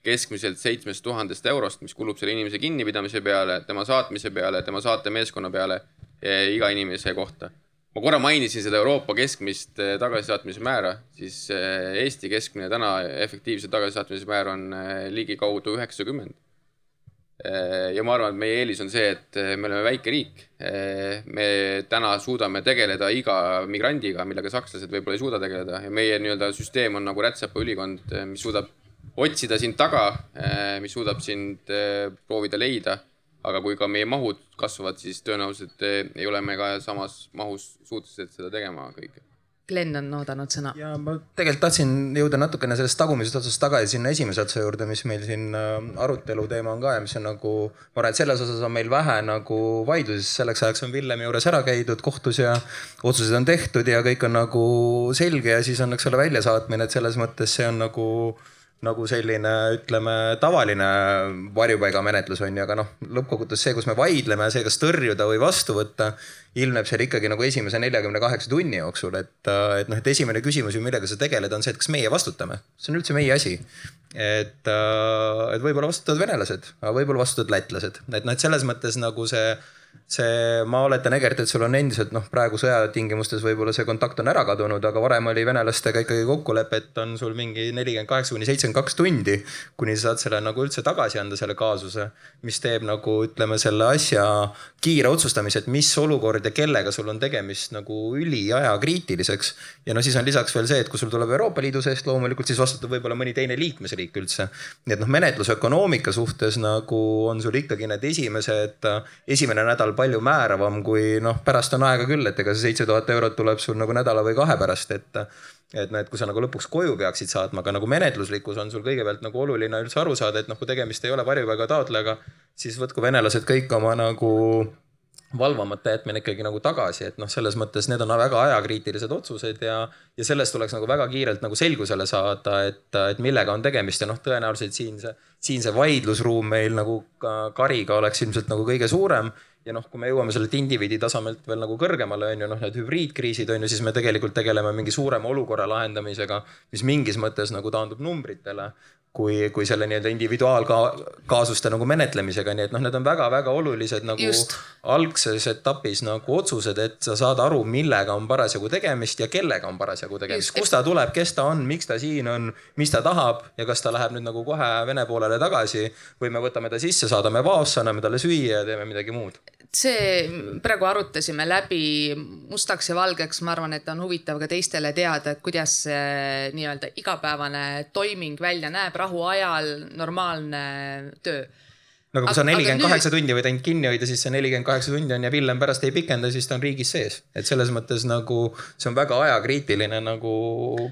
keskmiselt seitsmest tuhandest eurost, mis kulub selle inimese kinnipidamise peale, tema saatmise peale, tema saatemeeskonna peale iga inimese kohta. ma korra mainisin seda Euroopa keskmist eh, tagasisaatmise määra, siis eh, Eesti keskmine täna efektiivse tagasisaatmise määr on eh, ligikaudu üheksakümmend. ja ma arvan, et meie eelis on see, et me oleme väike riik. me täna suudame tegeleda iga migrandiga, millega sakslased võib-olla ei suuda tegeleda ja meie nii-öelda süsteem on nagu rätsapa ülikond, mis suudab otsida sind taga, eh, mis suudab sind eh, proovida leida. aga kui ka meie mahud kasvavad, siis tõenäoliselt eh, ei ole me ka samas mahus suutelised seda tegema kõike. Glen on oodanud sõna. ja ma tegelikult tahtsin jõuda natukene sellest tagumisest otsast tagasi sinna esimese otsa juurde, mis meil siin arutelu teema on ka ja mis on nagu, ma arvan, et selles osas on meil vähe nagu vaidlusi, sest selleks ajaks on Villemi juures ära käidud kohtus ja otsused on tehtud ja kõik on nagu selge ja siis on, eks ole, väljasaatmine, et selles mõttes see on nagu nagu selline, ütleme, tavaline varjupaigamenetlus on ju, aga noh, lõppkokkuvõttes see, kus me vaidleme, see, kas tõrjuda või vastu võtta, ilmneb seal ikkagi nagu esimese neljakümne kaheksa tunni jooksul, et, et noh, et esimene küsimus ju, millega sa tegeled, on see, et kas meie vastutame. see on üldse meie asi. et, et võib-olla vastutavad venelased, aga võib-olla vastutavad lätlased, et noh, et selles mõttes nagu see see, ma oletan, Egert, et sul on endiselt noh, praegu sõjatingimustes võib-olla see kontakt on ära kadunud, aga varem oli venelastega ikkagi kokkulepe, et on sul mingi nelikümmend kaheksa kuni seitsekümmend kaks tundi, kuni sa saad selle nagu üldse tagasi anda, selle kaasuse. mis teeb nagu ütleme selle asja kiire otsustamise, et mis olukord ja kellega sul on tegemist nagu üliajakriitiliseks. ja no siis on lisaks veel see, et kui sul tuleb Euroopa Liidu seest loomulikult, siis vastutab võib-olla mõni teine liikmesriik üldse. nii et noh, menetlusökonoomika suhtes nagu on sul ikkagi need esimesed, esimene nädal palju määravam kui noh, pärast on aega küll, et ega see seitse tuhat eurot tuleb sul nagu nädala või kahe pärast, et et noh, et kui sa nagu lõpuks koju peaksid saatma, aga nagu menetluslikkus on sul kõigepealt nagu oluline üldse aru saada, et noh, kui tegemist ei ole varjupaiga taotlejaga, siis võtku venelased kõik oma nagu valvamata jätmine ikkagi nagu tagasi, et noh, selles mõttes need on väga ajakriitilised otsused ja, ja sellest tuleks nagu väga kiirelt nagu selgusele saada, et, et millega on tegemist ja noh, tõenäoliselt siin see, siin see vaidlusruum meil nagu Kariga oleks ilmselt nagu kõige suurem ja noh, kui me jõuame sellelt indiviidi tasemelt veel nagu kõrgemale, on ju, noh, need hübriidkriisid on ju, siis me tegelikult tegeleme mingi suurema olukorra lahendamisega, mis mingis mõttes nagu taandub numbritele kui, kui selle nii-öelda individuaalkaasuste nagu menetlemisega, nii et noh, need on väga-väga olulised nagu Just. algses etapis nagu otsused, et sa saad aru, millega on parasjagu tegemist ja kellega on parasjagu tegemist, kust ta tuleb, kes ta on, miks ta siin on, mis ta tahab ja kas ta läheb nüüd nagu kohe Vene poolele tagasi või me võtame ta sisse, saadame vaosse, anname talle süüa ja teeme midagi muud see, praegu arutasime läbi mustaks ja valgeks, ma arvan, et on huvitav ka teistele teada, et kuidas see nii-öelda igapäevane toiming välja näeb rahu ajal, normaalne töö no aga kui sa nelikümmend kaheksa nüüd... tundi võid ainult kinni hoida, siis see nelikümmend kaheksa tundi on ja Villem pärast ei pikenda, siis ta on riigis sees. et selles mõttes nagu see on väga ajakriitiline nagu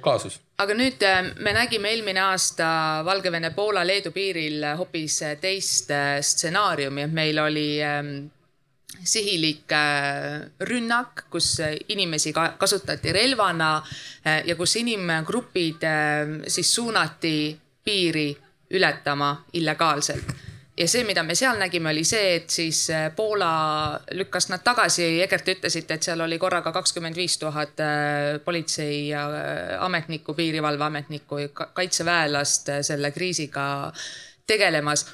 kaasus. aga nüüd äh, me nägime eelmine aasta Valgevene, Poola, Leedu piiril hoopis teist äh, stsenaariumi, et meil oli sihilik äh, rünnak, kus inimesi kasutati relvana ja kus inimgrupid siis suunati piiri ületama illegaalselt ja see, mida me seal nägime, oli see, et siis äh, Poola lükkas nad tagasi. Egert, te ütlesite, et seal oli korraga kakskümmend viis tuhat äh, politsei ja äh, ametnikku, piirivalveametnikku, kaitseväelast selle kriisiga tegelemas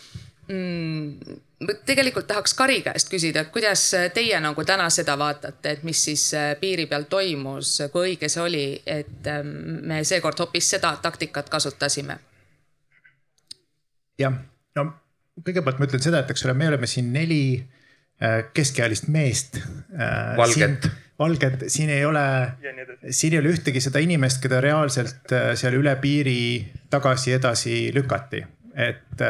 mm tegelikult tahaks Kari käest küsida, et kuidas teie nagu täna seda vaatate, et mis siis piiri peal toimus, kui õige see oli, et ähm, me seekord hoopis seda taktikat kasutasime? jah, no kõigepealt ma ütlen seda, et eks ole, me oleme siin neli äh, keskealist meest. Äh, valget. valget, siin ei ole, siin ei ole ühtegi seda inimest, keda reaalselt äh, seal üle piiri tagasi-edasi lükati. Et,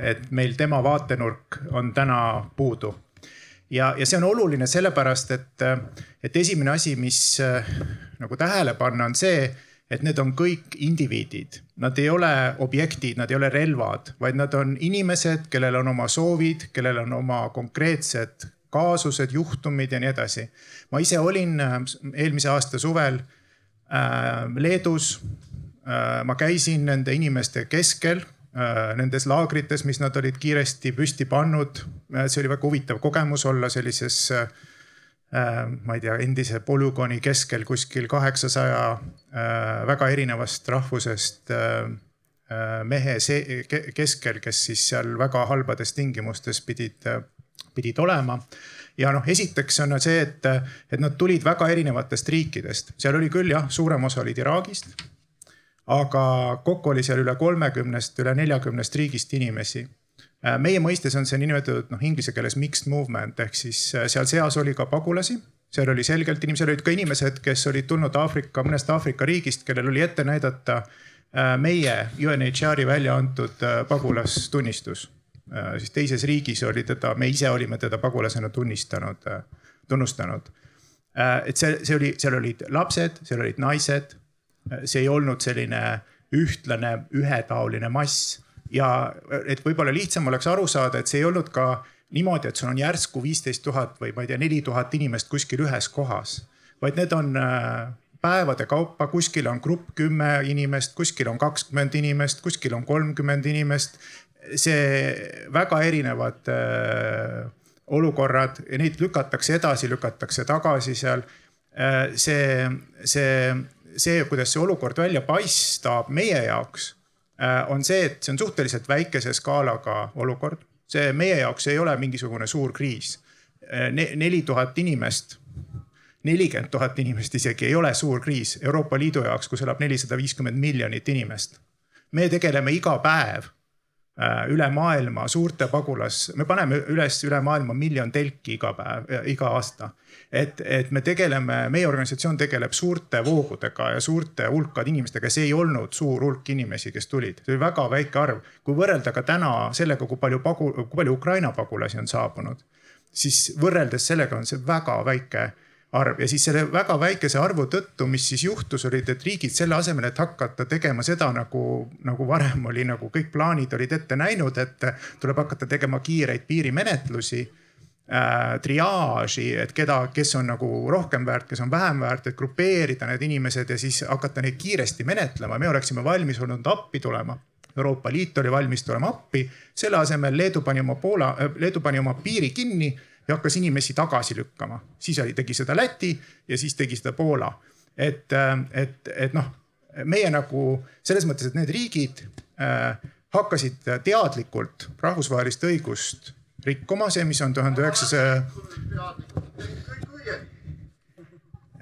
et meil tema vaatenurk on täna puudu. ja, ja see on oluline sellepärast, et, et esimene asi, mis nagu tähele panna, on see et need on kõik indiviidid, nad ei ole objektid, nad ei ole relvad, vaid nad on inimesed, kellel on oma soovid, kellel on oma konkreetsed kaasused, juhtumid ja nii edasi. ma ise olin äh, eelmise aasta suvel äh, Leedus äh,. ma käisin nende inimeste keskel nendes laagrites, mis nad olid kiiresti püsti pannud. Äh, see oli väga huvitav kogemus olla sellises äh, Äh, ma ei tea, endise polügooni keskel kuskil kaheksasaja äh, väga erinevast rahvusest äh, mehe keskel, kes siis seal väga halbades tingimustes pidid, pidid olema. ja noh, esiteks on see, et, et nad tulid väga erinevatest riikidest, seal oli küll jah, suurem osa olid Iraagist. Aga kokku oli seal üle kolmekümnest, üle neljakümnest riigist inimesi Äh, meie mõistes on see niinimetatud noh, inglise keeles mixed movement ehk siis äh, seal seas oli ka pagulasi seal oli selgelt inimesed, olid ka inimesed, kes olid tulnud Aafrika, mõnest Aafrika riigist, kellel oli ette näidata äh, meie UNHCR-i välja antud pagulastunnistus. siis teises riigis oli teda, me ise olime teda pagulasena tunnistanud, tunnustanud. et see, see oli, seal olid lapsed, seal olid naised. See ei olnud selline ühtlane, ühetaoline mass ja et võib-olla lihtsam oleks aru saada, et see ei olnud ka niimoodi, et sul on järsku viisteist tuhat või ma ei tea, neli tuhat inimest kuskil ühes kohas, vaid need on äh, päevade kaupa, kuskil on grupp kümme inimest, kuskil on kakskümmend inimest, kuskil on kolmkümmend inimest. see väga erinevad äh, olukorrad ja neid lükatakse edasi, lükatakse tagasi seal äh,. see, see, see, kuidas see olukord välja paistab meie jaoks äh, on see, et see on suhteliselt väikese skaalaga olukord. see meie jaoks ei ole mingisugune suur kriis äh, ne. neli tuhat inimest nelikümmend tuhat inimest isegi ei ole suur kriis Euroopa Liidu jaoks, kus elab nelisada viiskümmend miljonit inimest. me tegeleme iga päev äh, üle maailma suurte pagulas, me paneme üles üle maailma miljon telki iga päev, iga aasta. Et, et me tegeleme, meie organisatsioon tegeleb suurte voogudega ja suurte hulkade inimestega, see ei olnud suur hulk inimesi, kes tulid, see oli väga väike arv. kui võrrelda ka täna sellega, kui palju pagu, kui palju Ukraina pagulasi on saabunud, siis võrreldes sellega on see väga väike arv. Ja siis selle väga väikese arvu tõttu, mis siis juhtus, olid, et riigid selle asemel, et hakata tegema seda nagu, nagu varem oli, nagu kõik plaanid olid ette näinud, et tuleb hakata tegema kiireid piirimenetlusi äh,. triaaži, et keda, kes on nagu rohkem väärt, kes on vähem väärt, et grupeerida need inimesed ja siis hakata neid kiiresti menetlema, me oleksime valmis olnud appi tulema Euroopa Liit oli valmis tulema appi, selle asemel Leedu pani oma Poola, Leedu pani oma piiri kinni ja hakkas inimesi tagasi lükkama. siis oli, tegi seda Läti ja siis tegi seda Poola. et, et, et noh, meie nagu selles mõttes, et need riigid äh, hakkasid teadlikult rahvusvahelist õigust rikkuma, see, mis on tuhande üheksasaja.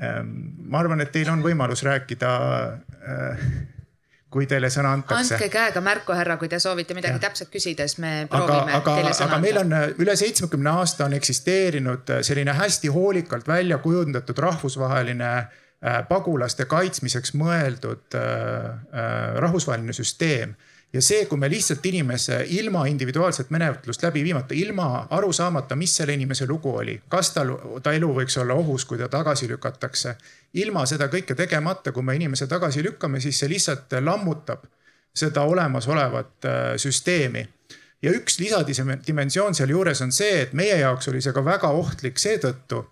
Ähm, ma arvan, et teil on võimalus rääkida äh, kui teile sõna antakse. andke käega märku, härra, kui te soovite midagi ja. täpset küsida, siis me proovime aga, teile sõna anda. aga meil on äh, üle seitsmekümne aasta on eksisteerinud äh, selline hästi hoolikalt välja kujundatud rahvusvaheline pagulaste kaitsmiseks mõeldud rahvusvaheline süsteem ja see, kui me lihtsalt inimese ilma individuaalset menetlust läbi viimata, ilma aru saamata, mis selle inimese lugu oli, kas tal, ta elu võiks olla ohus, kui ta tagasi lükatakse. ilma seda kõike tegemata, kui me inimese tagasi lükkame, siis see lihtsalt lammutab seda olemasolevat äh, süsteemi. ja üks lisadimensioon sealjuures on see, et meie jaoks oli see ka väga ohtlik seetõttu,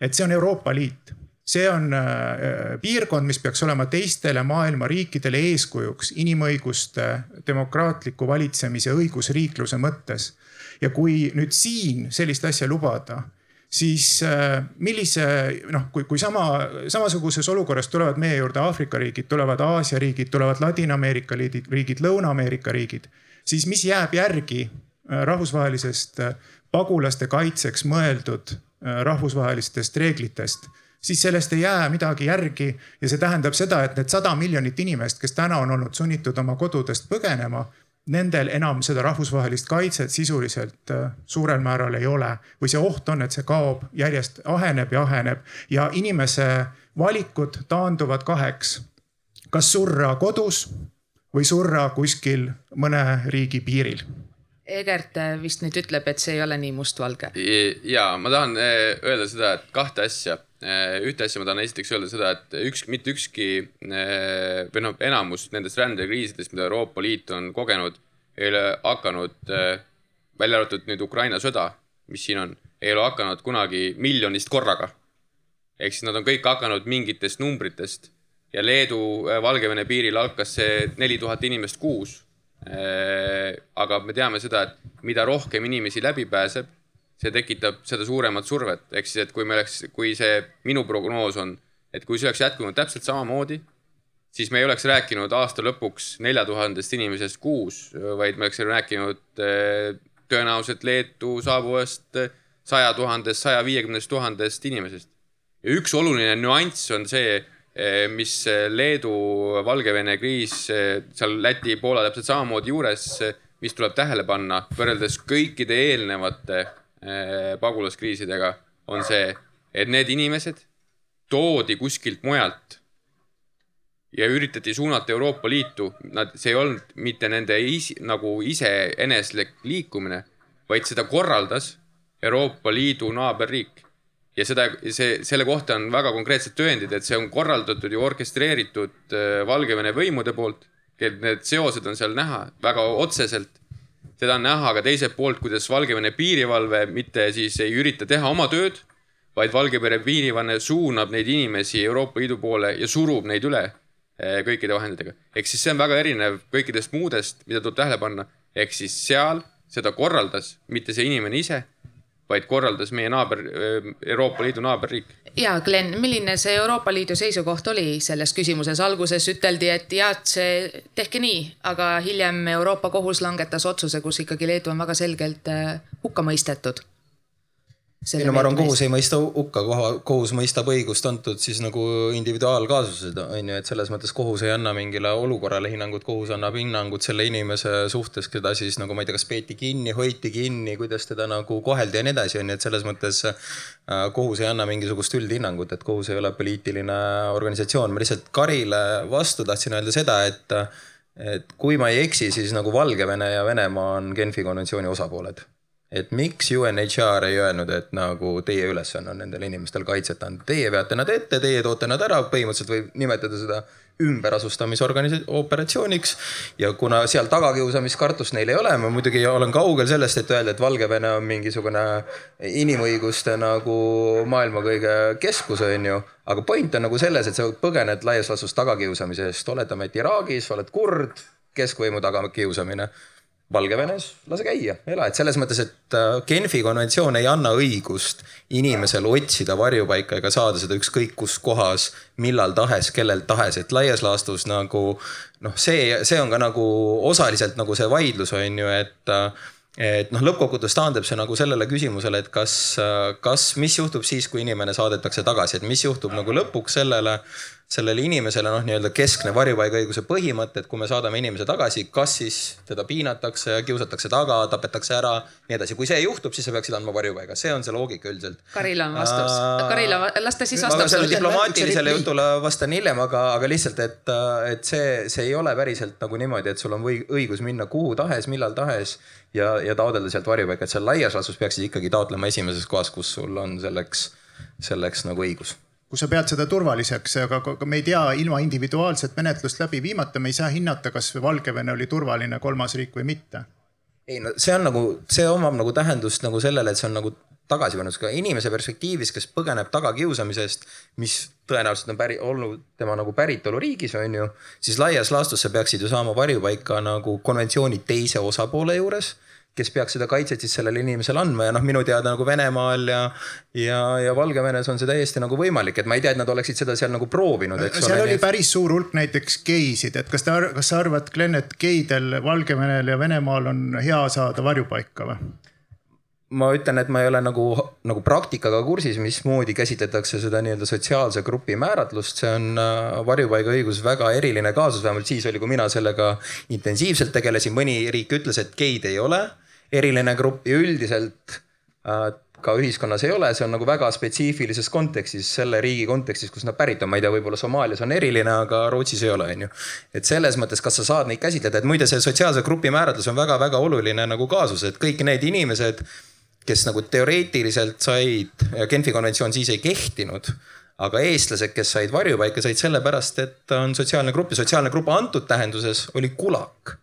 et see on Euroopa Liit see on äh, piirkond, mis peaks olema teistele maailma riikidele eeskujuks inimõiguste, demokraatliku valitsemise, õigusriikluse mõttes. ja kui nüüd siin sellist asja lubada, siis äh, millise noh, kui, kui sama, samasuguses olukorras tulevad meie juurde Aafrika riigid, tulevad Aasia riigid, tulevad Ladina-Ameerika riigid, riigid, Lõuna-Ameerika riigid, siis mis jääb järgi äh, rahvusvahelisest pagulaste kaitseks mõeldud rahvusvahelistest reeglitest siis sellest ei jää midagi järgi. Ja see tähendab seda, et need sada miljonit inimest, kes täna on olnud sunnitud oma kodudest põgenema, nendel enam seda rahvusvahelist kaitset sisuliselt äh, suurel määral ei ole. Või see oht on, et see kaob järjest, aheneb ja aheneb. Ja inimese valikud taanduvad kaheks. kas surra kodus või surra kuskil mõne riigi piiril? Egert vist nüüd ütleb, et see ei ole nii mustvalge. ja ma tahan äh, öelda seda, et kahte asja. Äh, ühte asja ma tahan esiteks öelda seda, et üks, mitte ükski äh, või noh, enamus nendest rändekriisidest, mida Euroopa Liit on kogenud, ei ole hakanud, äh, välja arvatud nüüd Ukraina sõda, mis siin on, ei ole hakanud kunagi miljonist korraga. ehk siis nad on kõik hakanud mingitest numbritest ja Leedu-Valgevene piiril hakkas see neli tuhat inimest kuus. aga me teame seda, et mida rohkem inimesi läbi pääseb see tekitab seda suuremat survet, ehk siis, et kui me oleks, kui see minu prognoos on, et kui see oleks jätkunud täpselt samamoodi, siis me ei oleks rääkinud aasta lõpuks nelja tuhandest inimesest kuus, vaid me oleks rääkinud eh, tõenäoliselt Leetu saabuvast saja tuhandest, saja viiekümnest tuhandest inimesest. ja üks oluline nüanss on see, eh, mis Leedu-Valgevene kriis, eh, seal Läti, Poola täpselt samamoodi juures, mis tuleb tähele panna võrreldes kõikide eelnevate pagulaskriisidega, on see, et need inimesed toodi kuskilt mujalt ja üritati suunata Euroopa Liitu, nad, see ei olnud mitte nende is, nagu iseeneslik liikumine, vaid seda korraldas Euroopa Liidu naaberriik. ja seda, see, selle kohta on väga konkreetsed tõendid, et see on korraldatud ja orkestreeritud äh, Valgevene võimude poolt. Need seosed on seal näha väga otseselt seda on näha ka teiselt poolt, kuidas Valgevene piirivalve mitte siis ei ürita teha oma tööd, vaid Valgevene piirivanne suunab neid inimesi Euroopa Liidu poole ja surub neid üle eh, kõikide vahenditega. ehk siis see on väga erinev kõikidest muudest, mida tuleb tähele panna. ehk siis seal seda korraldas mitte see inimene ise, vaid korraldas meie naaber, Euroopa Liidu naaberriik. ja Glen, milline see Euroopa Liidu seisukoht oli selles küsimuses? alguses üteldi, et jah, see tehke nii, aga hiljem Euroopa Kohus langetas otsuse, kus ikkagi Leedu on väga selgelt hukka mõistetud. Ei no ma arvan, kohus ei mõista hukka, kohus mõistab õigust antud siis nagu individuaalkaasused on ju, et selles mõttes kohus ei anna mingile olukorrale hinnangut, kohus annab hinnangut selle inimese suhtes, keda siis nagu ma ei tea, kas peeti kinni, hoiti kinni, kuidas teda nagu koheldi ja nii edasi, on ju, et selles mõttes äh, kohus ei anna mingisugust üldhinnangut, et kohus ei ole poliitiline organisatsioon. ma lihtsalt Karile vastu tahtsin öelda seda, et, et kui ma ei eksi, siis nagu Valgevene ja Venemaa on Genfi konventsiooni osapooled et miks UNHR ei öelnud, et nagu teie ülesanne on nendel inimestel kaitset anda, teie veate nad ette, teie toote nad ära, põhimõtteliselt võib nimetada seda ümberasustamisorganisa-, operatsiooniks. ja kuna seal tagakiusamiskartust neil ei ole, ma muidugi olen kaugel sellest, et öelda, et Valgevene on mingisugune inimõiguste nagu maailma kõige keskus, on ju. aga point on nagu selles, et sa põgened laias laastus tagakiusamise eest, oletame, et Iraagis oled kurd, keskvõimu tagakiusamine Valgevenes lase käia, ela, et selles mõttes, et äh, Genfi konventsioon ei anna õigust inimesel otsida varjupaika ega saada seda ükskõik kus kohas, millal tahes, kellelt tahes, et laias laastus nagu noh, see, see on ka nagu osaliselt nagu see vaidlus on ju, et et noh, lõppkokkuvõttes taandub see nagu sellele küsimusele, et kas, kas, mis juhtub siis, kui inimene saadetakse tagasi, et mis juhtub nagu lõpuks sellele sellele inimesele noh, nii-öelda keskne varjupaigaõiguse põhimõte, et kui me saadame inimese tagasi, kas siis teda piinatakse, kiusatakse taga, tapetakse ära, nii edasi. kui see juhtub, siis sa peaksid andma varjupaiga, see on see loogika üldiselt. Karil on vastus uh,, Karil las ta siis vastab. ma sellele diplomaatilisele jutule vastan hiljem, aga, aga lihtsalt, et, et see, see ei ole päriselt nagu niimoodi, et sul on või õigus minna kuhu tahes, millal tahes ja, ja taotleda sealt varjupaika, et seal laias laastus peaksid ikkagi taotlema esimeses kohas, kus sul on selleks, selleks nagu õigus kus sa pead seda turvaliseks, aga, me ei tea ilma individuaalset menetlust läbi viimata, me ei saa hinnata, kas Valgevene oli turvaline kolmas riik või mitte. ei no see on nagu, see omab nagu tähendust nagu sellele, et see on nagu tagasipannus ka inimese perspektiivis, kes põgeneb tagakiusamisest, mis tõenäoliselt on päri, olnud tema nagu päritoluriigis, on ju. siis laias laastus sa peaksid ju saama varjupaika nagu konventsiooni teise osapoole juures kes peaks seda kaitset siis sellele inimesele andma ja noh, minu teada nagu Venemaal ja, ja, ja Valgevenes on see täiesti nagu võimalik, et ma ei tea, et nad oleksid seda seal nagu proovinud, eks seal ole. oli päris suur hulk näiteks geisid, et kas ta, kas sa arvad, Glen, et geidel Valgevenel ja Venemaal on hea saada varjupaika või? ma ütlen, et ma ei ole nagu, nagu praktikaga kursis, mismoodi käsitletakse seda nii-öelda sotsiaalse grupi määratlust, see on äh, varjupaigaõigus väga eriline kaasus, vähemalt siis oli, kui mina sellega intensiivselt tegelesin, mõni riik ütles, et geid ei ole eriline grupp ja üldiselt äh, ka ühiskonnas ei ole, see on nagu väga spetsiifilises kontekstis, selle riigi kontekstis, kus nad pärit on, ma ei tea, võib-olla Somaalias on eriline, aga Rootsis ei ole, on ju. et selles mõttes, kas sa saad neid käsitleda, et muide, see sotsiaalse grupi määratlus on väga-väga oluline nagu kaasus, et kõik need inimesed, kes nagu teoreetiliselt said, Genfi konventsioon siis ei kehtinud aga eestlased, kes said varjupaika, said sellepärast, et on sotsiaalne grupp. Ja sotsiaalne grupp antud tähenduses oli kulak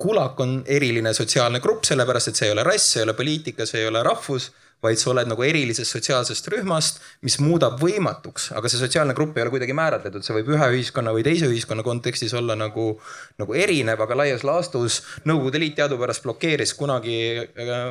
kulak on eriline sotsiaalne grupp, sellepärast et see ei ole rass, see ei ole poliitika, see ei ole rahvus, vaid sa oled nagu erilisest sotsiaalsest rühmast, mis muudab võimatuks, aga see sotsiaalne grupp ei ole kuidagi määratletud, see võib ühe ühiskonna või teise ühiskonna kontekstis olla nagu, nagu erinev, aga laias laastus Nõukogude Liit teadupärast blokeeris kunagi äh,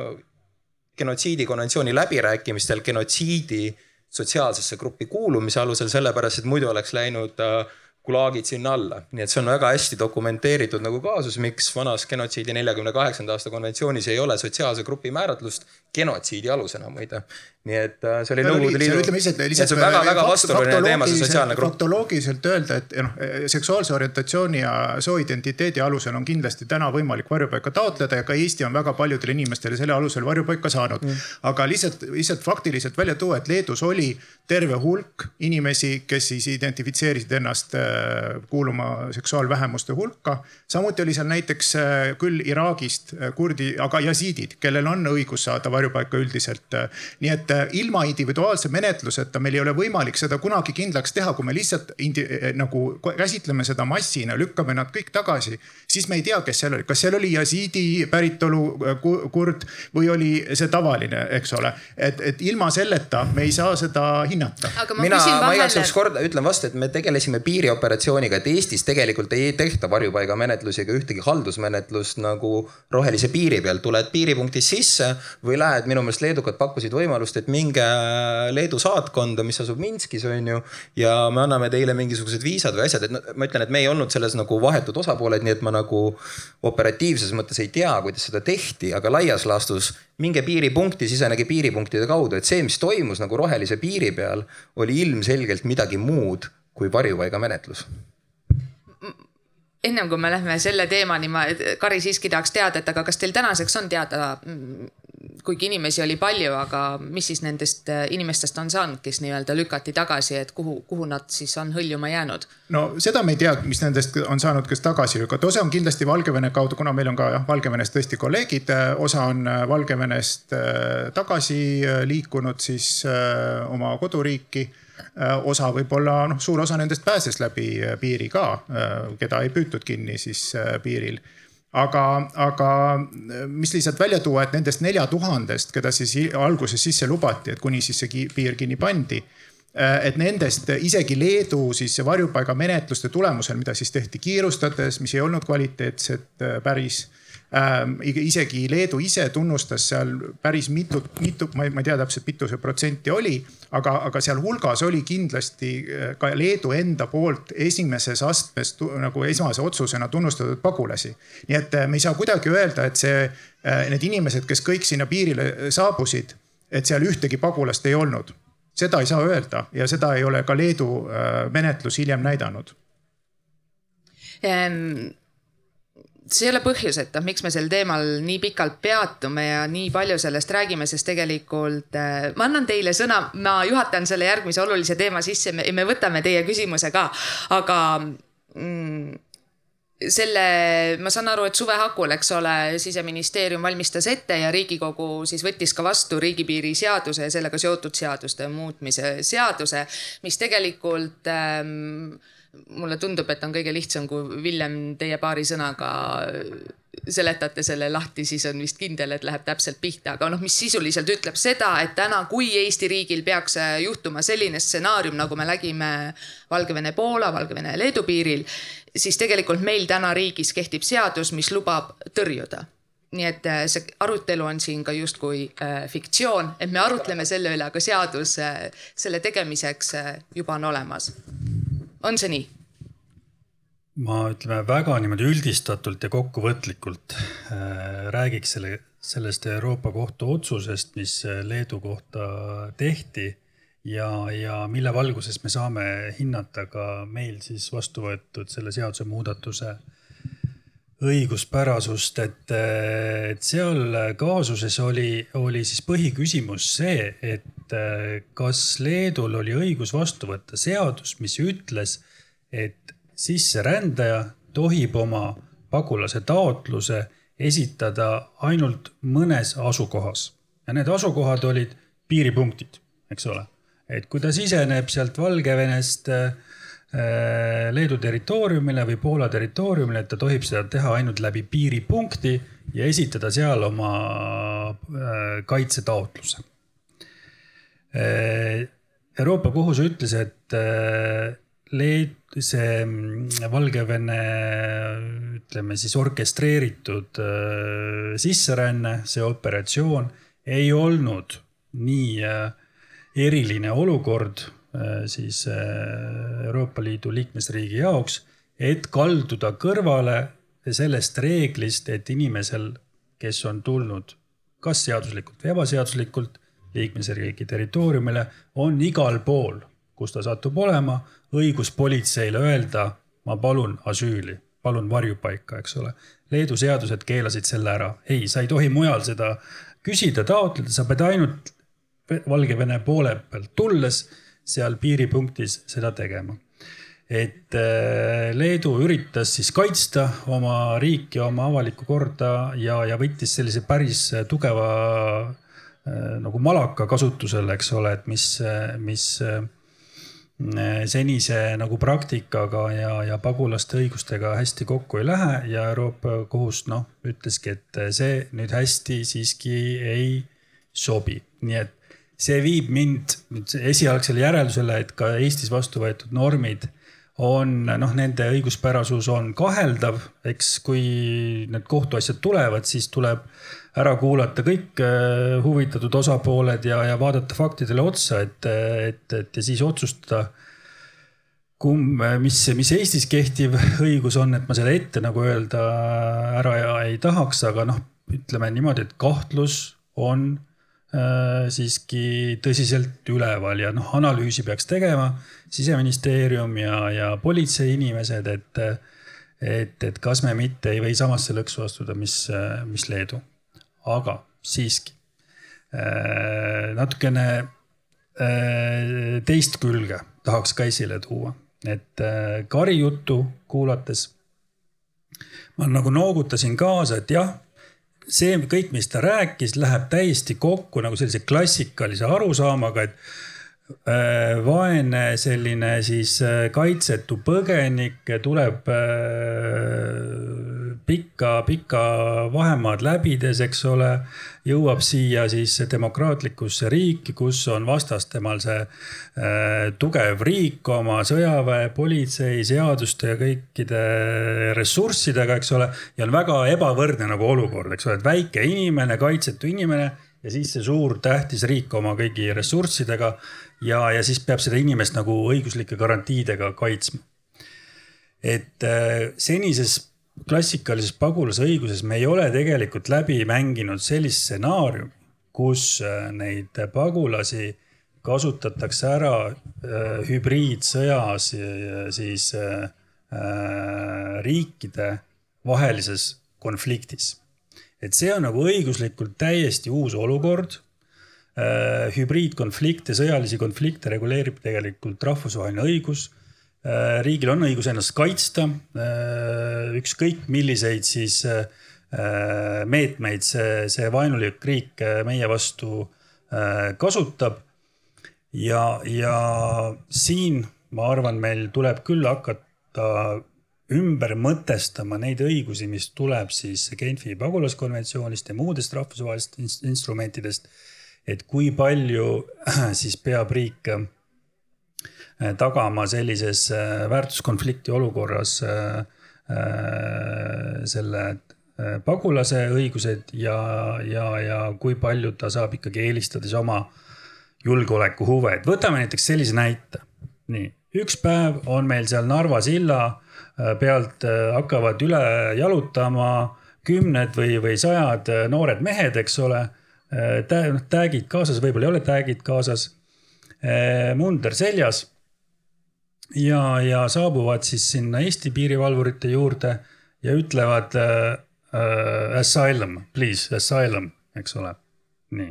genotsiidi konventsiooni läbirääkimistel genotsiidi sotsiaalsesse gruppi kuulumise alusel, sellepärast et muidu oleks läinud äh, gulaagid sinna alla, nii et see on väga hästi dokumenteeritud nagu kaasus, miks vanas genotsiidi neljakümne kaheksanda aasta konventsioonis ei ole sotsiaalse grupi määratlust genotsiidi alusena muide. nii et äh, see oli Nõukogude Liidu. ütleme lihtsalt, lihtsalt. see on väga-väga vastuoluline teema, see sotsiaalne grupp. faktoloogiliselt öelda, et noh, seksuaalse orientatsiooni ja sooidentiteedi alusel on kindlasti täna võimalik varjupaika taotleda ja ka Eesti on väga paljudele inimestele selle alusel varjupaika saanud mm.. aga lihtsalt, lihtsalt faktiliselt välja tuua, et Leedus oli terve hulk inimesi, kes siis identifitseerisid ennast äh, kuuluma seksuaalvähemuste hulka. samuti oli seal näiteks küll Iraagist kurdi, aga jasiidid, kellel on õigus saada varjupaika üldiselt. nii et ilma individuaalse menetluseta meil ei ole võimalik seda kunagi kindlaks teha, kui me lihtsalt indi, nagu käsitleme seda massina, lükkame nad kõik tagasi, siis me ei tea, kes seal oli, kas seal oli jasiidi päritolu kurd või oli see tavaline, eks ole. et, et ilma selleta me ei saa seda hinnata. mina, ma igaks juhuks korda ütlen vastu, et me tegelesime piirioperatsiooniga, et Eestis tegelikult ei tehta varjupaigamenetlusi ega ühtegi haldusmenetlust nagu rohelise piiri peal. tuled piiripunktist sisse või lähed, minu meelest leedukad pakkusid võimalust, et minge Leedu saatkonda, mis asub Minskis, on ju. ja me anname teile mingisugused viisad või asjad, et ma ütlen, et me ei olnud selles nagu vahetud osapooled, nii et ma nagu operatiivses mõttes ei tea, kuidas seda tehti, aga laias laastus minge piiripunkti, sisenege piiripunktide kaudu, et see, mis toimus nagu rohelise piiri peal, oli ilmselgelt midagi muud kui varjupaigamenetlus ennem kui me lähme selle teemani, ma, Kari siiski tahaks teada, et aga kas teil tänaseks on teada, kuigi inimesi oli palju, aga mis siis nendest äh, inimestest on saanud, kes nii-öelda lükati tagasi, et kuhu, kuhu nad siis on hõljuma jäänud? no seda me ei tea, mis nendest on saanud, kes tagasi lükata, osa on kindlasti Valgevene kaudu, kuna meil on ka jah, Valgevenes tõesti kolleegid, äh, osa on äh, Valgevenest tagasi liikunud siis oma koduriiki osa võib-olla noh, suur osa nendest pääses läbi piiri ka, keda ei püütud kinni siis piiril aga, aga mis lihtsalt välja tuua, et nendest nelja tuhandest, keda siis alguses sisse lubati, et kuni siis see piir kinni pandi et nendest isegi Leedu siis varjupaigamenetluste tulemusel, mida siis tehti kiirustades, mis ei olnud kvaliteetsed päris. Isegi Leedu ise tunnustas seal päris mitut, mitu, ma ei, ma ei tea täpselt, mitu see protsenti oli, aga, aga sealhulgas oli kindlasti äh, ka Leedu enda poolt esimeses astmes nagu esmase otsusena tunnustatud pagulasi. nii et äh, me ei saa kuidagi öelda, et see, äh, need inimesed, kes kõik sinna piirile saabusid, et seal ühtegi pagulast ei olnud seda ei saa öelda ja seda ei ole ka Leedu menetlus hiljem näidanud ehm, see ei ole põhjuseta, miks me sel teemal nii pikalt peatume ja nii palju sellest räägime, sest tegelikult äh, ma annan teile sõna, ma juhatan selle järgmise olulise teema sisse, me, me võtame teie küsimuse ka, aga mm, selle, ma saan aru, et suve hakul, eks ole, siseministeerium valmistas ette ja Riigikogu siis võttis ka vastu riigipiiri seaduse ja sellega seotud seaduste muutmise seaduse, mis tegelikult ähm, mulle tundub, et on kõige lihtsam, kui Villem teie paari sõnaga seletate selle lahti, siis on vist kindel, et läheb täpselt pihta, aga noh, mis sisuliselt ütleb seda, et täna, kui Eesti riigil peaks juhtuma selline stsenaarium, nagu me nägime Valgevene-Poola, Valgevene-Leedu piiril, siis tegelikult meil täna riigis kehtib seadus, mis lubab tõrjuda. Nii et äh, see arutelu on siin ka justkui äh, fiktsioon, et me arutleme selle üle, aga seadus äh, selle tegemiseks äh, juba on olemas on see nii? ma ütleme väga niimoodi üldistatult ja kokkuvõtlikult äh, räägiks selle, sellest Euroopa Kohtu otsusest, mis äh, Leedu kohta tehti ja, ja mille valguses me saame hinnata ka meil siis vastu võetud selle seadusemuudatuse õiguspärasust, et, et seal kaasuses oli, oli siis põhiküsimus see, et kas Leedul oli õigus vastu võtta seadus, mis ütles, et sisserändaja tohib oma pagulase taotluse esitada ainult mõnes asukohas ja need asukohad olid piiripunktid, eks ole. et kui ta siseneb sealt Valgevenest äh, Leedu territooriumile või Poola territooriumile, et ta tohib seda teha ainult läbi piiripunkti ja esitada seal oma äh, kaitsetaotluse. Äh, Euroopa Kohus ütles, et äh, Leed-, see mm, Valgevene ütleme siis orkestreeritud äh, sisseränne, see operatsioon ei olnud nii eriline olukord siis Euroopa Liidu liikmesriigi jaoks, et kalduda kõrvale sellest reeglist, et inimesel, kes on tulnud kas seaduslikult või ebaseaduslikult liikmesriigi territooriumile, on igal pool, kus ta satub olema, õigus politseile öelda, ma palun asüüli, palun varjupaika, eks ole. Leedu seadused keelasid selle ära. ei, sa ei tohi mujal seda küsida, taotleda, sa pead ainult Valgevene poole pealt tulles seal piiripunktis seda tegema. et äh, Leedu üritas siis kaitsta oma riiki, oma avalikku korda ja, ja võttis sellise päris tugeva äh, nagu malaka kasutusele, eks ole, et mis, mis äh, senise nagu praktikaga ja, ja pagulaste õigustega hästi kokku ei lähe ja Euroopa Kohus noh, ütleski, et see nüüd hästi siiski ei sobi, nii et see viib mind esialgsele järeldusele, et ka Eestis vastu võetud normid on noh, nende õiguspärasus on kaheldav, eks kui need kohtuasjad tulevad, siis tuleb ära kuulata kõik äh, huvitatud osapooled ja, ja vaadata faktidele otsa, et, et, et ja siis otsustada. kumb, mis, mis Eestis kehtiv õigus on, et ma selle ette nagu öelda ära ei tahaks, aga noh, ütleme niimoodi, et kahtlus on siiski tõsiselt üleval ja noh, analüüsi peaks tegema siseministeerium ja, ja politsei inimesed, et, et, et kas me mitte ei või samasse lõksu astuda, mis, mis Leedu. aga siiski äh, natukene äh, teist külge tahaks ka esile tuua, et Kari juttu kuulates ma nagu noogutasin kaasa, et jah see kõik, mis ta rääkis, läheb täiesti kokku nagu sellise klassikalise arusaamaga, et vaene selline siis äh, kaitsetu põgenik tuleb äh, vahemaad läbides, eks ole jõuab siia siis demokraatlikusse riiki, kus on vastas temal see äh, tugev riik oma sõjaväe, politsei, seaduste ja kõikide ressurssidega, eks ole. ja on väga ebavõrdne nagu olukord, eks ole, et väike inimene, kaitsetu inimene ja siis see suur tähtis riik oma kõigi ressurssidega ja, ja siis peab seda inimest nagu õiguslike garantiidega kaitsma. et äh, senises klassikalises pagulasõiguses me ei ole tegelikult läbi mänginud sellist stsenaariumi, kus äh, neid pagulasi kasutatakse ära äh, hübriidsõjas siis äh, riikide vahelises konfliktis. et see on nagu õiguslikult täiesti uus olukord hübriidkonflikte, sõjalisi konflikte reguleerib tegelikult rahvusvaheline õigus Äh, riigil on õigus ennast kaitsta, äh, ükskõik milliseid siis äh, meetmeid see, see vaenulik riik meie vastu kasutab. ja, ja siin ma arvan, meil tuleb küll hakata ümber mõtestama neid õigusi, mis tuleb siis Genfi pagulaskonventsioonist ja muudest rahvusvahelistest instrumentidest. Et kui palju siis peab riik Eh, tagama sellises eh, väärtuskonflikti olukorras eh, selle pagulase õigused ja, ja, ja kui palju ta saab ikkagi eelistades oma julgeolekuhuve, et võtame näiteks sellise näite. nii, üks päev on meil seal Narva silla pealt hakkavad üle jalutama kümned või, või sajad noored mehed, eks ole. Noh, täägid kaasas, võib-olla ei ole täägid kaasas. munder seljas ja, ja saabuvad siis sinna Eesti piirivalvurite juurde ja ütlevad äh, äh, asylum, please, asylum, eks ole, nii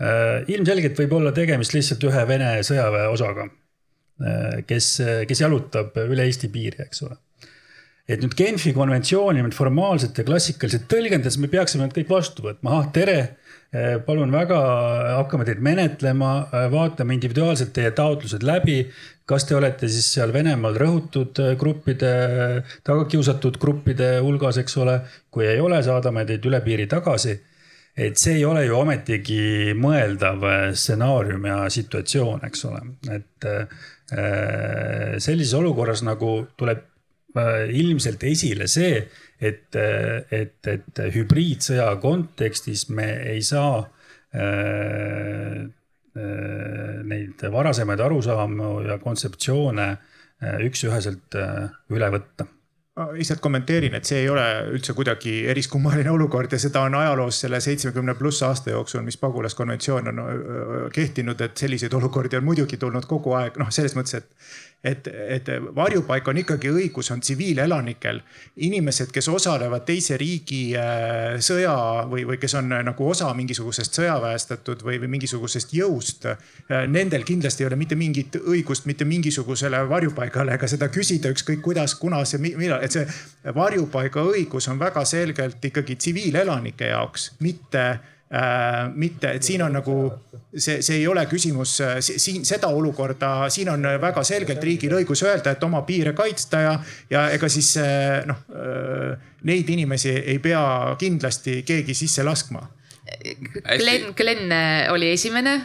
äh,. ilmselgelt võib olla tegemist lihtsalt ühe Vene sõjaväeosaga äh,, kes, kes jalutab üle Eesti piiri, eks ole et nüüd Genfi konventsiooni nüüd formaalselt ja klassikaliselt tõlgendades me peaksime need kõik vastu võtma, ah tere, äh, palun väga, hakkame teid menetlema, äh, vaatame individuaalselt teie taotlused läbi kas te olete siis seal Venemaal rõhutud äh, gruppide, tagakiusatud gruppide hulgas, eks ole. kui ei ole, saadame teid üle piiri tagasi. et see ei ole ju ometigi mõeldav stsenaarium ja situatsioon, eks ole, et sellises olukorras nagu tuleb ilmselt esile see, et, et, et hübriidsõja kontekstis me ei saa Äh, neid varasemaid arusaamu ja kontseptsioone äh, üks-üheselt äh, üle võtta. lihtsalt kommenteerin, et see ei ole üldse kuidagi eriskummaline olukord ja seda on ajaloos selle seitsmekümne pluss aasta jooksul, mis pagulaskonventsioon on kehtinud, et selliseid olukordi on muidugi tulnud kogu aeg, noh, selles mõttes, et et, et varjupaik on ikkagi õigus, on tsiviilelanikel. inimesed, kes osalevad teise riigi äh, sõja või, või kes on äh, nagu osa mingisugusest sõjaväestatud või, või mingisugusest jõust. Äh, nendel kindlasti ei ole mitte mingit õigust mitte mingisugusele varjupaigale ega seda küsida ükskõik kuidas, kunas ja millal, et see varjupaigaõigus on väga selgelt ikkagi tsiviilelanike jaoks, mitte mitte, et siin on nagu see, see ei ole küsimus siin seda olukorda, siin on väga selgelt riigil õigus öelda, et oma piire kaitsta ja, ja ega siis äh, noh, äh, neid inimesi ei pea kindlasti keegi sisse laskma. Glen, Glen oli esimene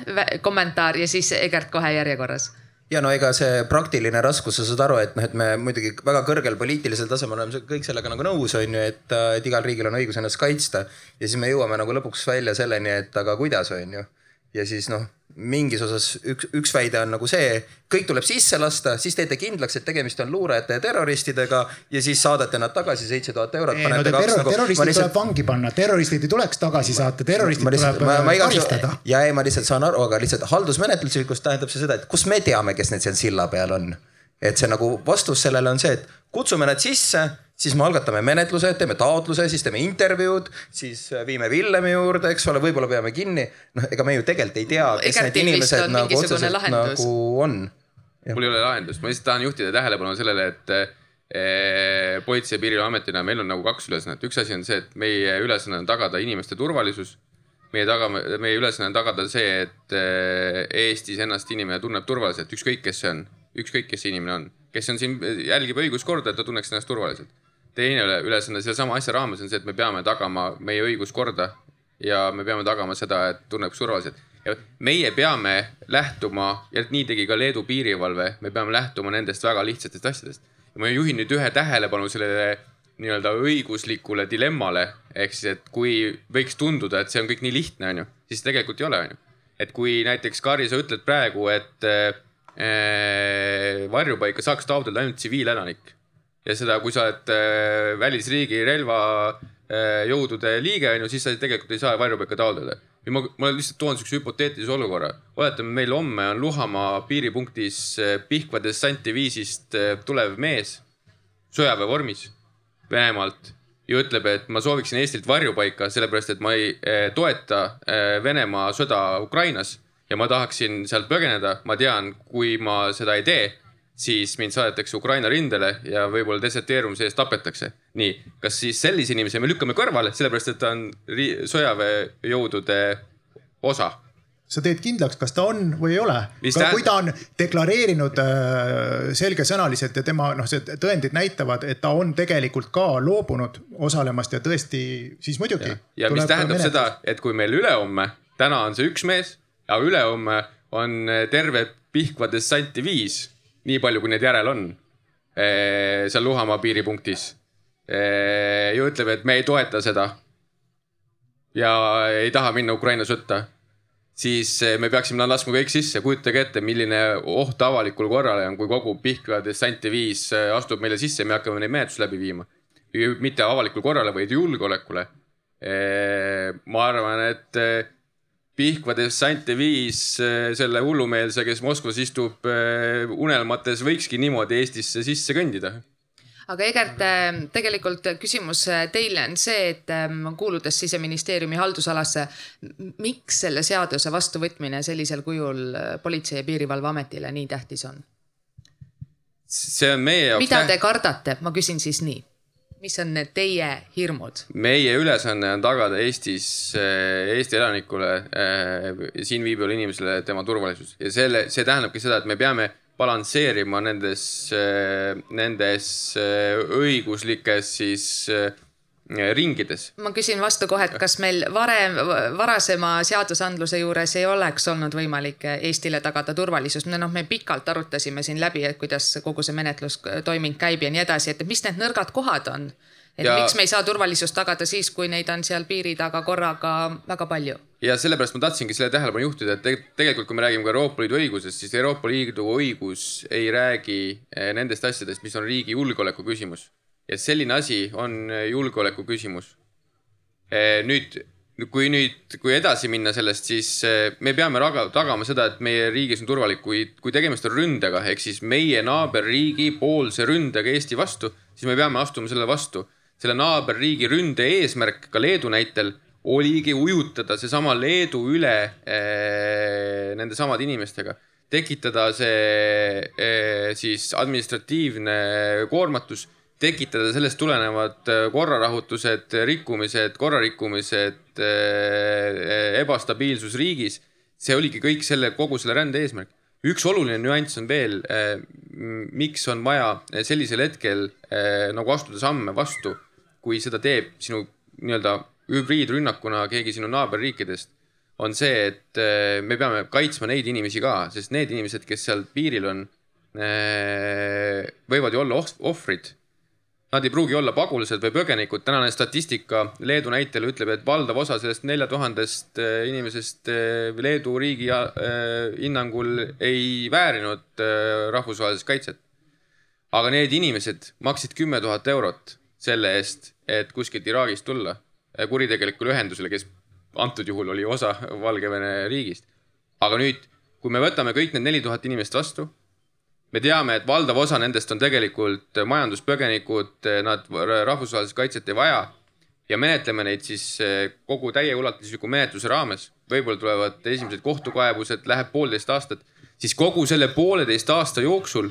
kommentaar ja siis Egert kohe järjekorras ja no ega see praktiline raskus, sa saad aru, et noh, et me muidugi väga kõrgel poliitilisel tasemel oleme kõik sellega nagu nõus, on ju, et, et igal riigil on õigus ennast kaitsta. ja siis me jõuame nagu lõpuks välja selleni, et aga kuidas, on ju. ja siis noh mingis osas üks, üks väide on nagu see, kõik tuleb sisse lasta, siis teete kindlaks, et tegemist on luurajate ja terroristidega ja siis saadate nad tagasi seitse tuhat eurot. ei no terror, nagu, terroristid lihtsalt... tuleb vangi panna, terroristid ei tuleks tagasi saata, terroristid lihtsalt, tuleb ma, ma karistada. ja ei, ma lihtsalt saan aru, aga lihtsalt haldusmenetluslikult tähendab see seda, et kust me teame, kes need seal silla peal on. et see nagu vastus sellele on see, et kutsume nad sisse siis me algatame menetluse, teeme taotluse, siis teeme intervjuud, siis äh, viime Villemi juurde, eks ole, võib-olla peame kinni. noh, ega me ju tegelikult ei tea, kes need inimesed nagu otseselt lahendus. nagu on. mul ei ole lahendust, ma lihtsalt tahan juhtida tähelepanu sellele, et eh, politsei ja piirivalveametina meil on nagu kaks ülesannet, üks asi on see, et meie ülesanne on tagada inimeste turvalisus. meie tagame, meie ülesanne on tagada see, et eh, Eestis ennast inimene tunneb turvaliselt, ükskõik kes see on, ükskõik kes see inimene on, kes on siin, jälgib õiguskorda, et ta tunneks ennast turvaliselt teine ülesanne sellesama asja raames on see, et me peame tagama meie õiguskorda ja me peame tagama seda, et tunneks turvaliselt. ja meie peame lähtuma ja nii tegi ka Leedu piirivalve, me peame lähtuma nendest väga lihtsatest asjadest. ja ma juhin nüüd ühe tähelepanu sellele nii-öelda õiguslikule dilemmale, ehk siis, et kui võiks tunduda, et see on kõik nii lihtne, onju, siis tegelikult ei ole, onju. et kui näiteks Kari, sa ütled praegu, et äh, varjupaika saaks taotleda ainult tsiviilelanik ja seda, kui sa oled äh, välisriigi relvajõudude äh, liige, on ju, siis sa tegelikult ei saa varjupaika taotleda. ja ma, ma lihtsalt toon siukse hüpoteetilise olukorra. oletame, meil homme on Luhamaa piiripunktis äh, Pihkva dessantdiviisist tulev mees sõjaväe vormis Venemaalt ja ütleb, et ma sooviksin Eestilt varjupaika, sellepärast et ma ei toeta Venemaa sõda Ukrainas ja ma tahaksin sealt põgeneda. ma tean, kui ma seda ei tee siis mind saadetakse Ukraina rindele ja võib-olla deserteerumise eest tapetakse. nii, kas siis sellise inimese me lükkame kõrvale, sellepärast et ta on sõjaväejõudude osa? sa teed kindlaks, kas ta on või ei ole. kui ta on deklareerinud äh, selgesõnaliselt ja tema noh, see tõendid näitavad, et ta on tegelikult ka loobunud osalemast ja tõesti, siis muidugi. ja mis tähendab seda, et kui meil ülehomme, täna on see üks mees, aga ülehomme on terve Pihkva dessanti viis nii palju, kui neid järel on seal Luhamaa piiripunktis. ju ütleb, et me ei toeta seda. ja ei taha minna Ukraina sõtta. siis me peaksime laskma kõik sisse, kujutage ette, milline oht avalikule korrale on, kui kogu Pihkva dessanti viis astub meile sisse, me hakkame neid menetlusi läbi viima. mitte avalikule korrale, vaid julgeolekule. ma arvan, et Pihkva dessante viis eh, selle hullumeelse, kes Moskvas istub eh, unelmates, võikski niimoodi Eestisse sisse kõndida aga Egert, eh, tegelikult küsimus teile on see, et kuuludes siseministeeriumi haldusalasse, miks selle seaduse vastuvõtmine sellisel kujul Politsei- ja Piirivalveametile nii tähtis on? see on meie jaoks. mida te kardate, ma küsin siis nii mis on need teie hirmud? meie ülesanne on tagada Eestis, eh, Eesti elanikule, eh, siin viibivale inimesele tema turvalisus ja selle, see tähendabki seda, et me peame balansseerima nendes, eh, nendes õiguslikes siis ringides. ma küsin vastu kohe, et kas meil varem, varasema seadusandluse juures ei oleks olnud võimalik Eestile tagada turvalisust, noh, me pikalt arutasime siin läbi, et kuidas kogu see menetlustoiming käib ja nii edasi, et mis need nõrgad kohad on et ja... miks me ei saa turvalisust tagada siis, kui neid on seal piiri taga korraga väga palju? ja sellepärast ma tahtsingi selle tähelepanu juhtida, et tegelikult, kui me räägime ka Euroopa Liidu õigusest, siis Euroopa Liidu õigus ei räägi eh, nendest asjadest, mis on riigi julgeoleku küsimus ja selline asi on julgeoleku küsimus. nüüd, kui nüüd, kui edasi minna sellest, siis me peame raga, tagama seda, et meie riigis on turvalik, kui, kui tegemist on ründega ehk siis meie naaberriigi poolse ründega Eesti vastu, siis me peame astuma selle vastu. selle naaberriigi ründe eesmärk ka Leedu näitel oligi ujutada seesama Leedu üle eh, nende samade inimestega, tekitada see eh, siis administratiivne koormatus tekitada sellest tulenevad äh, korrarahutused, rikkumised, korrarikkumised, äh, ebastabiilsus riigis. see oligi kõik selle, kogu selle rände eesmärk. üks oluline nüanss on veel, äh, miks on vaja sellisel hetkel nagu astuda samme vastu, kui seda teeb sinu nii-öelda hübriidrünnakuna keegi sinu naaberriikidest, on see, et me peame kaitsma neid inimesi ka, sest need inimesed, kes seal piiril on, võivad ju olla ohvrid Nad ei pruugi olla pagulased või põgenikud, tänane statistika Leedu näitel ütleb, et valdav osa sellest nelja tuhandest eh, inimesest eh, Leedu riigi eh, hinnangul ei väärinud rahvusvahelist kaitset. aga need inimesed maksid kümme tuhat eurot selle eest, et kuskilt Iraagist tulla kuritegelikule ühendusele, kes antud juhul oli osa Valgevene riigist. aga nüüd, kui me võtame kõik need neli tuhat inimest vastu me teame, et valdav osa nendest on tegelikult majanduspõgenikud, nad rahvusvahelist kaitset ei vaja ja menetleme neid siis eh, kogu täieulatusliku menetluse raames. võib-olla tulevad esimesed kohtukaebused, läheb poolteist aastat, siis kogu selle pooleteist aasta jooksul,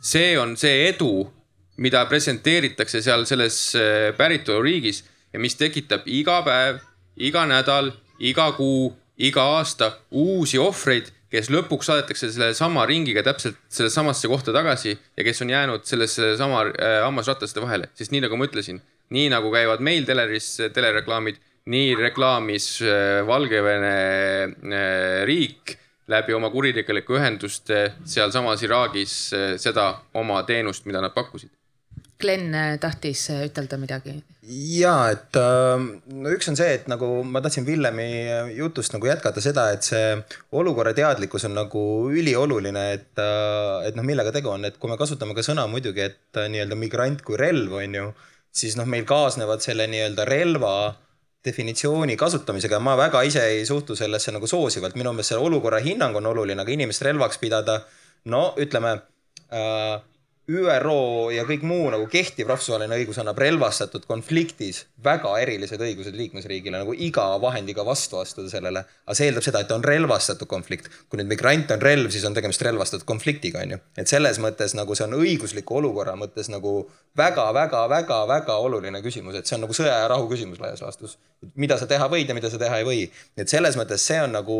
see on see edu, mida presenteeritakse seal selles eh, päritoluriigis ja mis tekitab iga päev, iga nädal, iga kuu, iga aasta uusi ohvreid kes lõpuks saadetakse sellesama ringiga täpselt sellesamasse kohta tagasi ja kes on jäänud sellesse sama äh, hammasrataste vahele, sest nii nagu ma ütlesin, nii nagu käivad meil teleris telereklaamid, nii reklaamis äh, Valgevene äh, riik läbi oma kuritegeliku ühenduste sealsamas Iraagis äh, seda oma teenust, mida nad pakkusid Glen äh, tahtis äh, ütelda midagi. ja et äh, no üks on see, et nagu ma tahtsin Villemi jutust nagu jätkata seda, et see olukorra teadlikkus on nagu ülioluline, et, et noh, millega tegu on, et kui me kasutame ka sõna muidugi, et nii-öelda migrant kui relv on ju, siis noh, meil kaasnevad selle nii-öelda relva definitsiooni kasutamisega, ma väga ise ei suhtu sellesse nagu soosivalt, minu meelest see olukorra hinnang on oluline, aga inimest relvaks pidada, no ütleme äh, ÜRO ja kõik muu nagu kehtiv rahvusvaheline õigus annab relvastatud konfliktis väga erilised õigused liikmesriigile nagu iga vahendiga vastu astuda sellele. aga see eeldab seda, et on relvastatud konflikt. kui nüüd migrant on relv, siis on tegemist relvastatud konfliktiga, on ju. et selles mõttes nagu see on õigusliku olukorra mõttes nagu väga-väga-väga-väga oluline küsimus, et see on nagu sõja ja rahu küsimus laias laastus. mida sa teha võid ja mida sa teha ei või. et selles mõttes see on nagu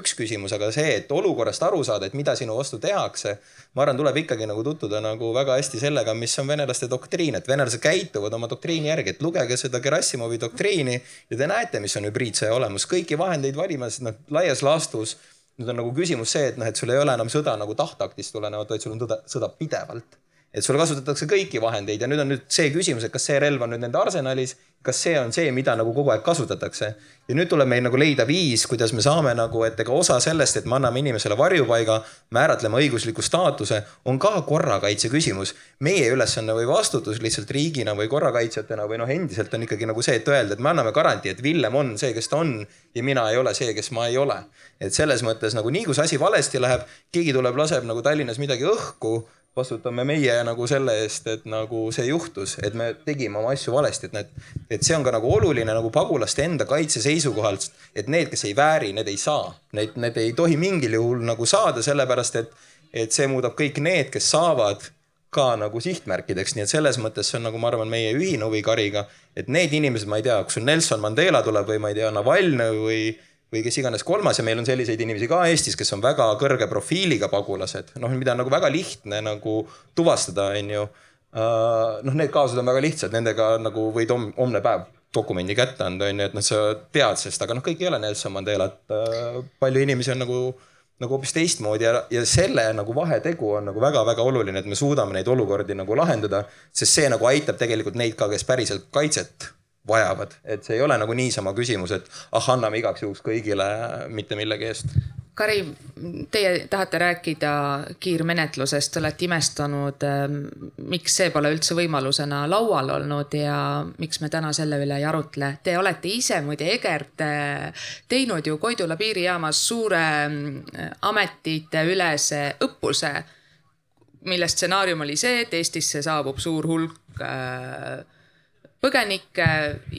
üks küsimus, aga see, et olukorrast aru saada, et mida sinu vastu tehakse, ma arvan, tuleb ikkagi nagu tutvuda nagu väga hästi sellega, mis on venelaste doktriin, et venelased käituvad oma doktriini järgi, et lugege seda Gerassimovi doktriini ja te näete, mis on hübriidsõja olemus, kõiki vahendeid valimas, noh laias laastus. nüüd on nagu küsimus see, et noh, et sul ei ole enam sõda nagu tahtaktist tulenevalt, vaid sul on tõda, sõda pidevalt et sul kasutatakse kõiki vahendeid ja nüüd on nüüd see küsimus, et kas see relv on nüüd nende arsenalis, kas see on see, mida nagu kogu aeg kasutatakse. ja nüüd tuleb meil nagu leida viis, kuidas me saame nagu, et ega osa sellest, et me anname inimesele varjupaiga, määratleme õigusliku staatuse, on ka korrakaitse küsimus. meie ülesanne või vastutus lihtsalt riigina või korrakaitsjatena või noh, endiselt on ikkagi nagu see, et öelda, et me anname garantii, et Villem on see, kes ta on ja mina ei ole see, kes ma ei ole. et selles mõttes nagu nii kui see asi valesti läheb, keegi tuleb, laseb nagu Tallinnas midagi õhku vastutame meie nagu selle eest, et nagu see juhtus, et me tegime oma asju valesti, et need, et see on ka nagu oluline nagu pagulaste enda kaitse seisukohalt, et need, kes ei vääri, need ei saa, need, need ei tohi mingil juhul nagu saada, sellepärast et, et see muudab kõik need, kes saavad ka nagu sihtmärkideks, nii et selles mõttes see on nagu ma arvan, meie ühine huvi Kariga, et need inimesed, ma ei tea, kas sul Nelson Mandela tuleb või ma ei tea, Navalnõi või või kes iganes kolmas ja meil on selliseid inimesi ka Eestis, kes on väga kõrge profiiliga pagulased, noh, mida on nagu väga lihtne nagu tuvastada, on ju. Uh, noh, need kaasused on väga lihtsad, nendega nagu võid homne päev dokumendi kätte anda, on ju, et noh, sa tead sellest, aga noh, kõik ei ole Nelson Mandelat. Uh, palju inimesi on nagu, nagu hoopis teistmoodi ja, ja selle nagu vahetegu on nagu väga-väga oluline, et me suudame neid olukordi nagu lahendada, sest see nagu aitab tegelikult neid ka, kes päriselt kaitset vajavad, et see ei ole nagu niisama küsimus, et ah, anname igaks juhuks kõigile mitte millegi eest. Kari, teie tahate rääkida kiirmenetlusest, te olete imestanud, miks see pole üldse võimalusena laual olnud ja miks me täna selle üle ei arutle. Te olete ise muide, Egert, teinud ju Koidula piirijaamas suure ametite ülese õppuse, mille stsenaarium oli see, et Eestisse saabub suur hulk äh, põgenikke,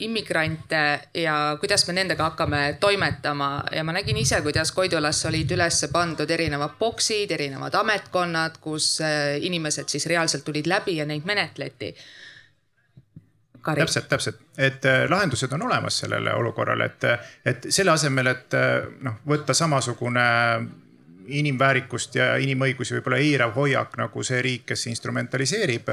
immigrante ja kuidas me nendega hakkame toimetama. Ja ma nägin ise, kuidas Koidulas olid üles pandud erinevad boksid, erinevad ametkonnad, kus äh, inimesed siis reaalselt tulid läbi ja neid menetleti. Täpselt, täpselt, et äh, lahendused on olemas sellele olukorrale, et, et selle asemel, et noh, võtta samasugune inimväärikust ja inimõigusi võib-olla eirav hoiak nagu see riik, kes instrumentaliseerib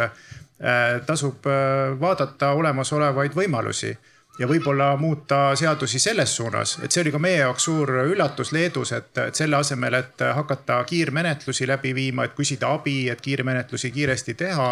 Äh, tasub äh, vaadata olemasolevaid võimalusi ja võib-olla muuta seadusi selles suunas, et see oli ka meie jaoks suur üllatus Leedus, et, et selle asemel, et hakata kiirmenetlusi läbi viima, et küsida abi, et kiirmenetlusi kiiresti teha.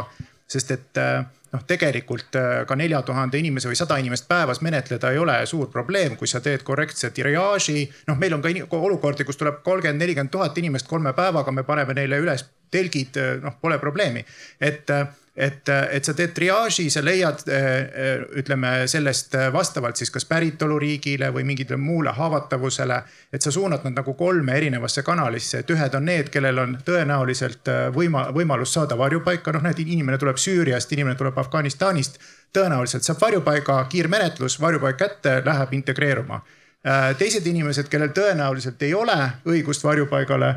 Sest et äh, noh, tegelikult ka nelja tuhande inimese või sada inimest päevas menetleda ei ole suur probleem, kui sa teed korrektse triaaži. noh, meil on ka olukordi, kus tuleb kolmkümmend, nelikümmend tuhat inimest kolme päevaga, me paneme neile üles telgid, noh, pole probleemi, et et, et sa teed triaaži, sa leiad, eh, ütleme sellest vastavalt siis kas päritoluriigile või mingile muule haavatavusele. et sa suunad nad nagu kolme erinevasse kanalisse, et ühed on need, kellel on tõenäoliselt eh, võima-, võimalus saada varjupaika, noh näed, inimene tuleb Süüriast, inimene tuleb Afganistanist. tõenäoliselt saab varjupaiga, kiirmenetlus, varjupaik kätte, läheb integreeruma. Eh, teised inimesed, kellel tõenäoliselt ei ole õigust varjupaigale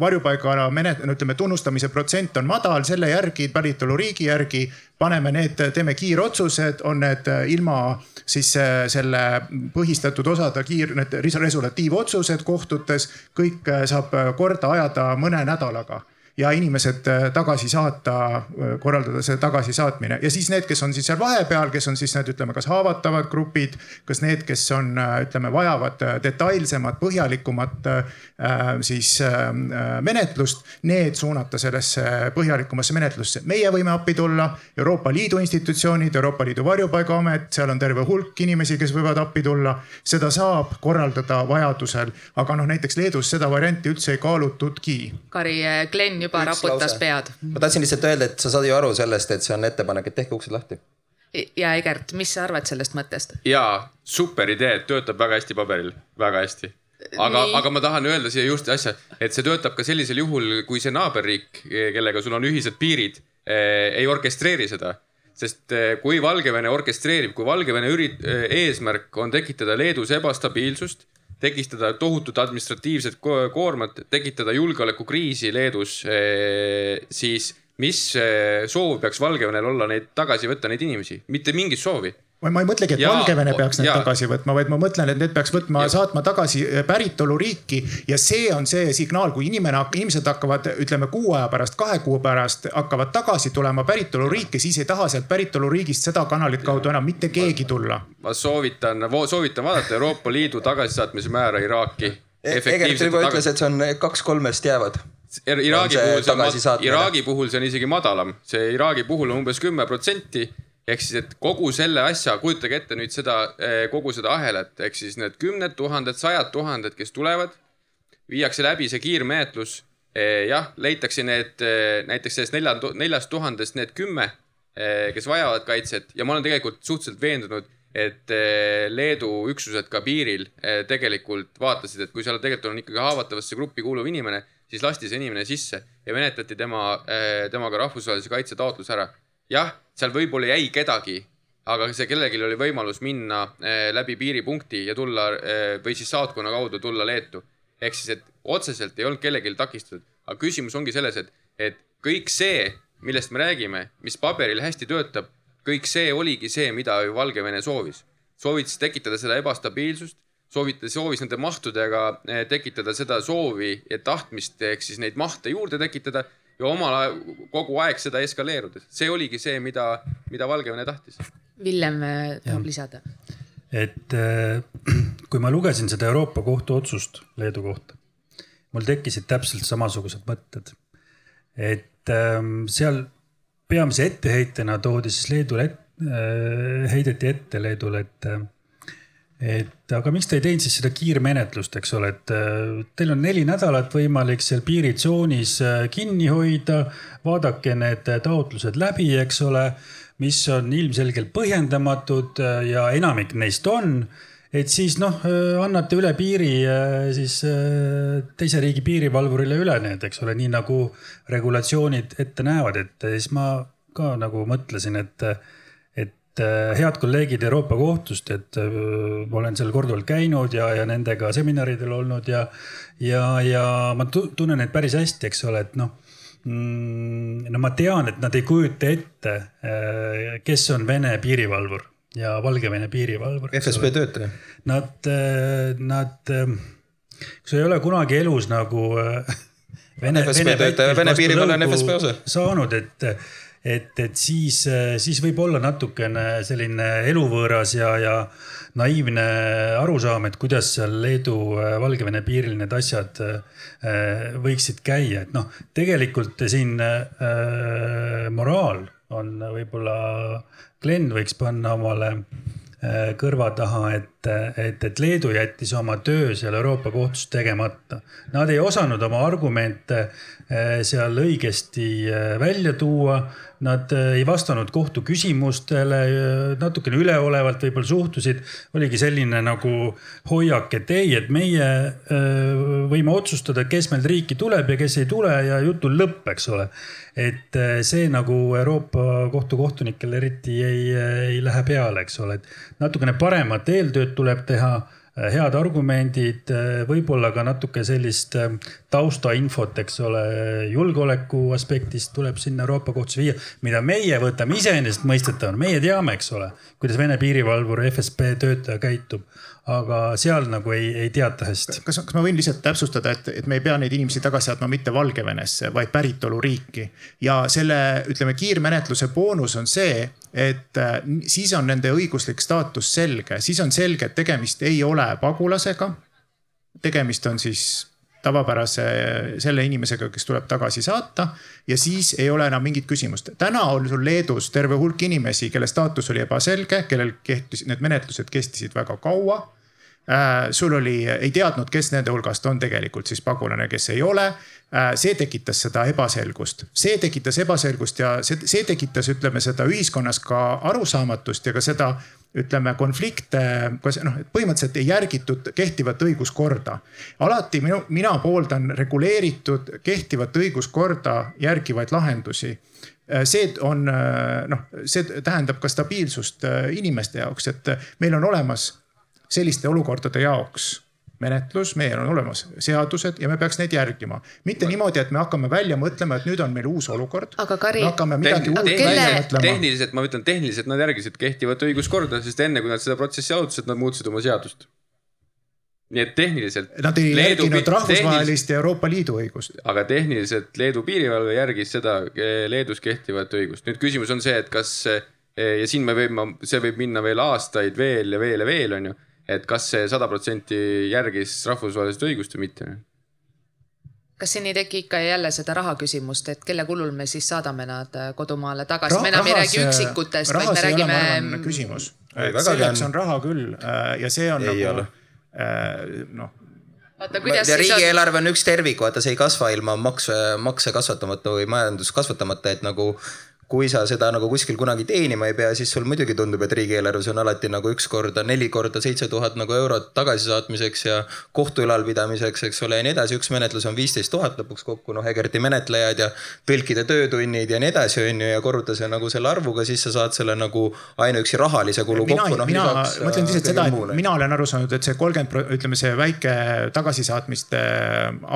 varjupaigana menet-, no ütleme, tunnustamise protsent on madal, selle järgi, päritoluriigi järgi paneme need, teeme kiirotsused, on need ilma siis selle põhistatud osade kiir, need resolutiivotsused kohtutes, kõik saab korda ajada mõne nädalaga ja inimesed äh, tagasi saata, äh, korraldada see tagasisaatmine ja siis need, kes on siis seal vahepeal, kes on siis need, ütleme, kas haavatavad grupid, kas need, kes on, äh, ütleme, vajavad detailsemat, põhjalikumat siis menetlust, need suunata sellesse põhjalikumasse menetlusse. meie võime appi tulla, Euroopa Liidu institutsioonid, Euroopa Liidu varjupaigaamet, seal on terve hulk inimesi, kes võivad appi tulla. seda saab korraldada vajadusel, aga noh, näiteks Leedus seda varianti üldse ei kaalutudki. Kari, Glen juba raputas lause. pead. ma tahtsin lihtsalt öelda, et sa saad ju aru sellest, et see on ettepanek, et tehke uksed lahti. ja Egert, mis sa arvad sellest mõttest? jaa, super idee, töötab väga hästi paberil, väga hästi aga, aga ma tahan öelda siia just asja, et see töötab ka sellisel juhul, kui see naaberriik, kellega sul on ühised piirid eh,, ei orkestreeri seda. sest eh, kui Valgevene orkestreerib, kui Valgevene ürit- eh,, eesmärk on tekitada Leedus ebastabiilsust tekitada tohutut administratiivset koormat, tekitada julgeolekukriisi Leedus, eh, siis mis eh, soov peaks Valgevenel olla neid tagasi võtta, neid inimesi, mitte mingit soovi ma ei mõtlegi, et ja, Valgevene peaks need ja. tagasi võtma, vaid ma mõtlen, et need peaks võtma, saatma tagasi äh, päritoluriiki. ja see on see signaal, kui inimene, inimesed hakkavad, ütleme kuu aja pärast, kahe kuu pärast hakkavad tagasi tulema päritoluriiki, siis ei taha sealt päritoluriigist seda kanalit kaudu enam mitte keegi tulla. ma soovitan, soovitan vaadata Euroopa Liidu tagasisaatmise määra Iraaki. E-, Egert juba ütles, et see on kaks kolmest jäävad. Iraagi puhul, see on, Iraagi puhul see on isegi madalam, see Iraagi puhul on umbes kümme protsenti ehk siis, et kogu selle asja, kujutage ette nüüd seda, eh, kogu seda ahelat, ehk siis need kümned tuhanded, sajad tuhanded, kes tulevad, viiakse läbi see kiirmenetlus. Eh, jah, leitakse need eh, näiteks sellest nelja, neljast tuhandest need kümme, kes vajavad kaitset. Ja ma olen tegelikult suhteliselt veendunud, et Leedu üksused ka piiril tegelikult vaatasid, et kui seal tegelikult on ikkagi haavatavasse gruppi kuuluv inimene, siis lasti see inimene sisse ja menetleti tema, temaga rahvusvahelise kaitse taotlus ära jah, seal võib-olla jäi kedagi, aga see kellelgi oli võimalus minna äh, läbi piiripunkti ja tulla äh, või siis saatkonna kaudu tulla Leetu. ehk siis, et otseselt ei olnud kellelgi takistatud, aga küsimus ongi selles, et, et kõik see, millest me räägime, mis paberil hästi töötab, kõik see oligi see, mida ju Valgevene soovis. soovitas tekitada seda ebastabiilsust, soovita-, soovis nende mahtudega äh, tekitada seda soovi ja tahtmist ehk siis neid mahte juurde tekitada ja omal ajal kogu aeg seda eskaleerudes, see oligi see, mida, mida Valgevene tahtis. Villem äh, tahab lisada. et äh, kui ma lugesin seda Euroopa Kohtu otsust Leedu kohta, mul tekkisid täpselt samasugused mõtted. et ähm, seal peamise etteheitena toodi siis Leedule et,, äh, heideti ette Leedule, et et aga miks te ei teinud siis seda kiirmenetlust, eks ole, et äh, teil on neli nädalat võimalik seal piiritsoonis äh, kinni hoida. vaadake need taotlused läbi, eks ole, mis on ilmselgelt põhjendamatud äh, ja enamik neist on et siis noh, annate üle piiri siis teise riigi piirivalvurile üle need, eks ole, nii nagu regulatsioonid ette näevad, et siis ma ka nagu mõtlesin, et äh, head kolleegid Euroopa Kohtust, et äh, ma olen seal korduvalt käinud ja, ja nendega seminaridel olnud ja, ja, ja ma tunnen neid päris hästi, eks ole, et noh mm, no ma tean, et nad ei kujuta ette, äh, kes on Vene piirivalvur ja Valgevene piirivalvur. FSB töötaja. Nad, nad, kui sa ei ole kunagi elus nagu Vene, Vene, Vene piirivalve on FSB osa. saanud, et et, et siis, siis võib olla natukene selline eluvõõras ja, ja naiivne arusaam, et kuidas seal Leedu-Valgevene piiril need asjad äh, võiksid käia, et noh, tegelikult siin äh, moraal on võib-olla, Glen võiks panna omale äh, kõrva taha, et, et, et Leedu jättis oma töö seal Euroopa kohtus tegemata. Nad ei osanud oma argumente äh, seal õigesti välja tuua Nad äh, ei vastanud kohtu küsimustele, natukene üleolevalt võib-olla suhtusid. oligi selline nagu hoiak, et ei, et meie võime otsustada, kes meilt riiki tuleb ja kes ei tule ja jutu lõpp, eks ole. et see nagu Euroopa Kohtu kohtunikel eriti ei, ei lähe peale, eks ole, et natukene paremat eeltööd tuleb teha Äh, head argumendid, äh, võib-olla ka natuke sellist äh, taustainfot, eks ole, julgeoleku aspektist tuleb sinna Euroopa kohtusse viia, mida meie võtame iseenesestmõistetavana, meie teame, eks ole, kuidas Vene piirivalvur, FSB töötaja käitub aga seal nagu ei, ei teata hästi. kas, kas ma võin lihtsalt täpsustada, et, et me ei pea neid inimesi tagasi saatma mitte Valgevenesse, vaid päritoluriiki. ja selle, ütleme, kiirmenetluse boonus on see, et äh, siis on nende õiguslik staatus selge, siis on selge, et tegemist ei ole pagulasega. tegemist on siis tavapärase selle inimesega, kes tuleb tagasi saata ja siis ei ole enam mingit küsimust. täna on sul Leedus terve hulk inimesi, kelle staatus oli ebaselge, kellel kehtis, need menetlused kestisid väga kaua äh,. Sul oli, ei teadnud, kes nende hulgast on tegelikult siis pagulane, kes ei ole äh,. see tekitas seda ebaselgust, see tekitas ebaselgust ja see, see tekitas, ütleme seda ühiskonnas ka arusaamatust ja ka seda ütleme konflikte, kas noh, põhimõtteliselt ei järgitud kehtivat õiguskorda. alati minu, mina pooldan reguleeritud kehtivat õiguskorda järgivaid lahendusi see on noh, see tähendab ka stabiilsust inimeste jaoks, et meil on olemas selliste olukordade jaoks menetlus, meil on olemas seadused ja me peaks neid järgima. mitte niimoodi, et me hakkame välja mõtlema, et nüüd on meil uus olukord. aga Kari. me hakkame midagi uut välja kelle... mõtlema. tehniliselt, ma ütlen tehniliselt nad järgisid kehtivat õiguskorda, sest enne kui nad seda protsessi alustasid, nad muutsid oma seadust. nii et tehniliselt. Nad ei Leedu, järginud rahvusvahelist ja Euroopa Liidu õigust. aga tehniliselt Leedu piirivalve järgis seda Leedus kehtivat õigust. nüüd küsimus on see, et kas ja siin me võime, see võib minna veel aastaid veel ja veel ja veel, on ju et kas see sada protsenti järgis rahvusvahelist õigust või mitte? Kas siin ei teki ikka jälle seda raha küsimust, et kelle kulul me siis saadame nad äh, kodumaale tagasi, me enam ei räägi üksikutest, vaid me räägime. küsimus, selleks on raha küll äh, ja see on ei nagu äh, noh. Vaata, kuidas ja riigieelarve on üks tervik, vaata, see ei kasva ilma makse, makse kasvatamata või majandust kasvatamata, et nagu kui sa seda nagu kuskil kunagi teenima ei pea, siis sul muidugi tundub, et riigieelarves on alati nagu üks korda, neli korda seitse tuhat nagu eurot tagasisaatmiseks ja kohtu ülalpidamiseks, eks ole, ja nii edasi. üks menetlus on viisteist tuhat lõpuks kokku, noh, Egerti menetlejad ja tõlkide töötunnid ja nii edasi, on ju, ja korruta see nagu selle arvuga, siis sa saad selle nagu ainuüksi rahalise kulu mina, kokku. No, mina mõtlen lihtsalt seda, et mina olen aru saanud, et see kolmkümmend, ütleme see väike tagasisaatmiste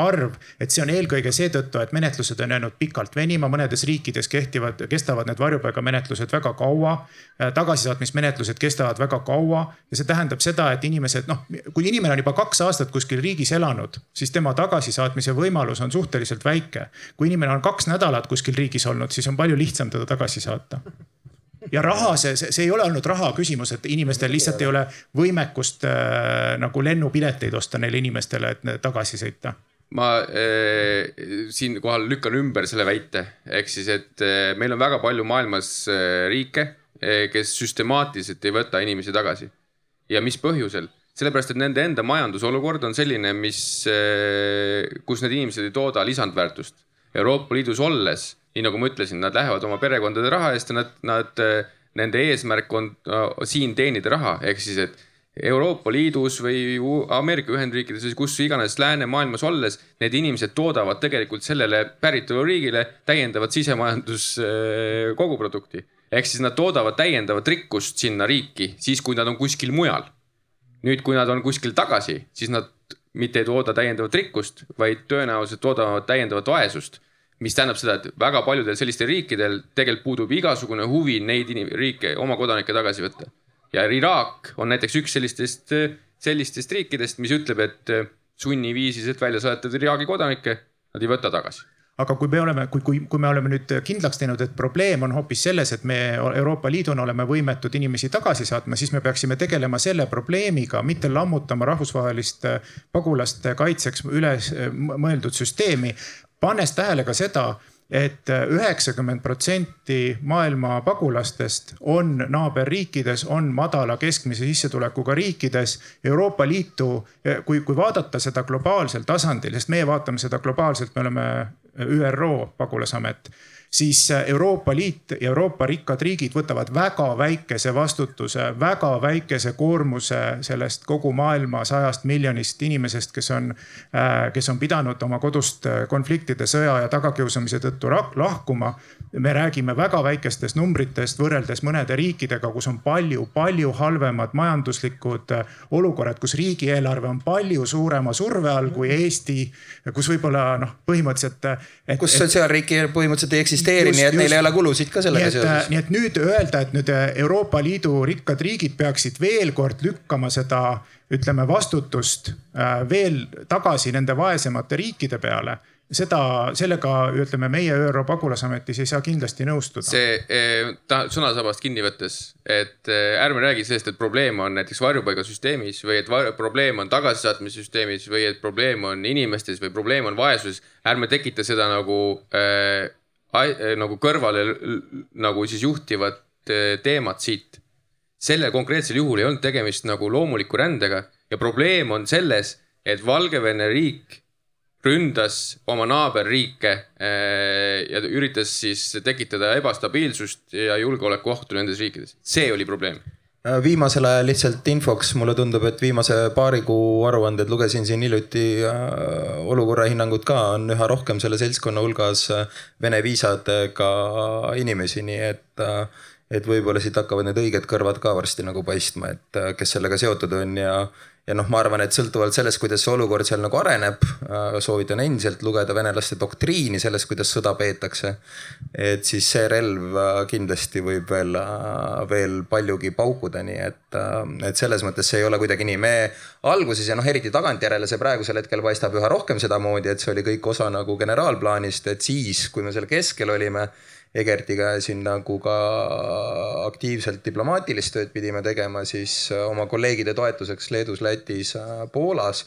arv, et see on eelkõige seetõttu, et menetlused on jäänud pikalt venima, mõnedes riikides kehtivad kestavad need varjupaigamenetlused väga kaua. Äh, tagasisaatmismenetlused kestavad väga kaua ja see tähendab seda, et inimesed noh, kui inimene on juba kaks aastat kuskil riigis elanud, siis tema tagasisaatmise võimalus on suhteliselt väike. kui inimene on kaks nädalat kuskil riigis olnud, siis on palju lihtsam teda tagasi saata ja raha, see, see ei ole olnud raha küsimus, et inimestel lihtsalt ei ole võimekust äh, nagu lennupileteid osta neile inimestele, et tagasi sõita ma äh, siinkohal lükkan ümber selle väite, ehk siis, et äh, meil on väga palju maailmas äh, riike, kes süstemaatiliselt ei võta inimesi tagasi. ja mis põhjusel sellepärast, et nende enda majandusolukord on selline, mis, kus need inimesed ei tooda lisandväärtust. Euroopa Liidus olles, nii nagu ma ütlesin, nad lähevad oma perekondade raha eest ja nad, nad, nende eesmärk on siin teenida raha, ehk siis, et Euroopa Liidus või Ameerika Ühendriikides või kus iganes läänemaailmas olles, need inimesed toodavad tegelikult sellele päritoluriigile täiendavat sisemajandus koguprodukti. ehk siis nad toodavad täiendavat rikkust sinna riiki siis, kui nad on kuskil mujal nüüd, kui nad on kuskil tagasi, siis nad mitte ei tooda täiendavat rikkust, vaid tõenäoliselt toodavad täiendavat vaesust. mis tähendab seda, et väga paljudel sellistel riikidel tegelikult puudub igasugune huvi neid riike, oma kodanikke tagasi võtta. Ja Iraak on näiteks üks sellistest, sellistest riikidest, mis ütleb, et sunniviisiliselt välja saadetud Iraagi kodanikke nad ei võta tagasi aga kui me oleme, kui, kui, kui me oleme nüüd kindlaks teinud, et probleem on hoopis selles, et me Euroopa Liiduna oleme võimetud inimesi tagasi saatma, siis me peaksime tegelema selle probleemiga, mitte lammutama rahvusvahelist pagulaste kaitseks üles mõeldud süsteemi. pannes tähele ka seda et üheksakümmend protsenti maailma pagulastest on naaberriikides, on madala keskmise sissetulekuga riikides. Euroopa Liitu, kui, kui vaadata seda globaalsel tasandil, sest meie vaatame seda globaalselt, me oleme ÜRO pagulasamet siis Euroopa Liit ja Euroopa rikkad riigid võtavad väga väikese vastutuse, väga väikese koormuse sellest kogu maailma sajast miljonist inimesest, kes on, äh, kes on pidanud oma kodust konfliktide, sõja ja tagakiusamise tõttu lahkuma. me räägime väga väikestest numbritest võrreldes mõnede riikidega, kus on palju-palju halvemad majanduslikud olukorrad, kus riigieelarve on palju suurema surve all kui Eesti, kus võib-olla noh, põhimõtteliselt. kus sotsiaalriiki põhimõtteliselt ei eksisteeri eksisteeri, nii et just, neil ei ole kulusid ka sellega seoses. nii et nüüd öelda, et nüüd Euroopa Liidu rikkad riigid peaksid veel kord lükkama seda, ütleme vastutust äh, veel tagasi nende vaesemate riikide peale seda, sellega ütleme, meie ÜRO pagulasametis ei saa kindlasti nõustuda. see, eh, ta sõnasabast kinni võttes, et eh, ärme räägi sellest, et probleem on näiteks varjupaigasüsteemis või et probleem on tagasisaatmise süsteemis või et probleem on inimestes või probleem on vaesuses. ärme tekita seda nagu äh, nagu kõrvale nagu siis juhtivat eh, teemat siit. sellel konkreetsel juhul ei olnud tegemist nagu loomuliku rändega ja probleem on selles, et Valgevene riik ründas oma naaberriike eh, ja üritas siis tekitada ebastabiilsust ja julgeolekuohtu nendes riikides. see oli probleem viimasel ajal lihtsalt infoks, mulle tundub, et viimase paari kuu aruanded lugesin siin hiljuti äh, olukorra hinnangut ka, on üha rohkem selle seltskonna hulgas äh, Vene viisadega inimesi, nii et, et võib-olla siit hakkavad need õiged kõrvad ka varsti nagu paistma, et kes sellega seotud on ja ja noh, ma arvan, et sõltuvalt sellest, kuidas see olukord seal nagu areneb, äh, soovitan endiselt lugeda venelaste doktriini sellest, kuidas sõda peetakse. et siis see relv äh, kindlasti võib veel, äh, veel paljugi paukuda, nii et, et selles mõttes see ei ole kuidagi nii. me alguses ja noh, eriti tagantjärele see praegusel hetkel paistab üha rohkem sedamoodi, et see oli kõik osa nagu generaalplaanist, et siis, kui me selle keskel olime Egertiga siin nagu ka aktiivselt diplomaatilist tööd pidime tegema, siis äh, oma kolleegide toetuseks Leedus, Lätis, äh, Poolas.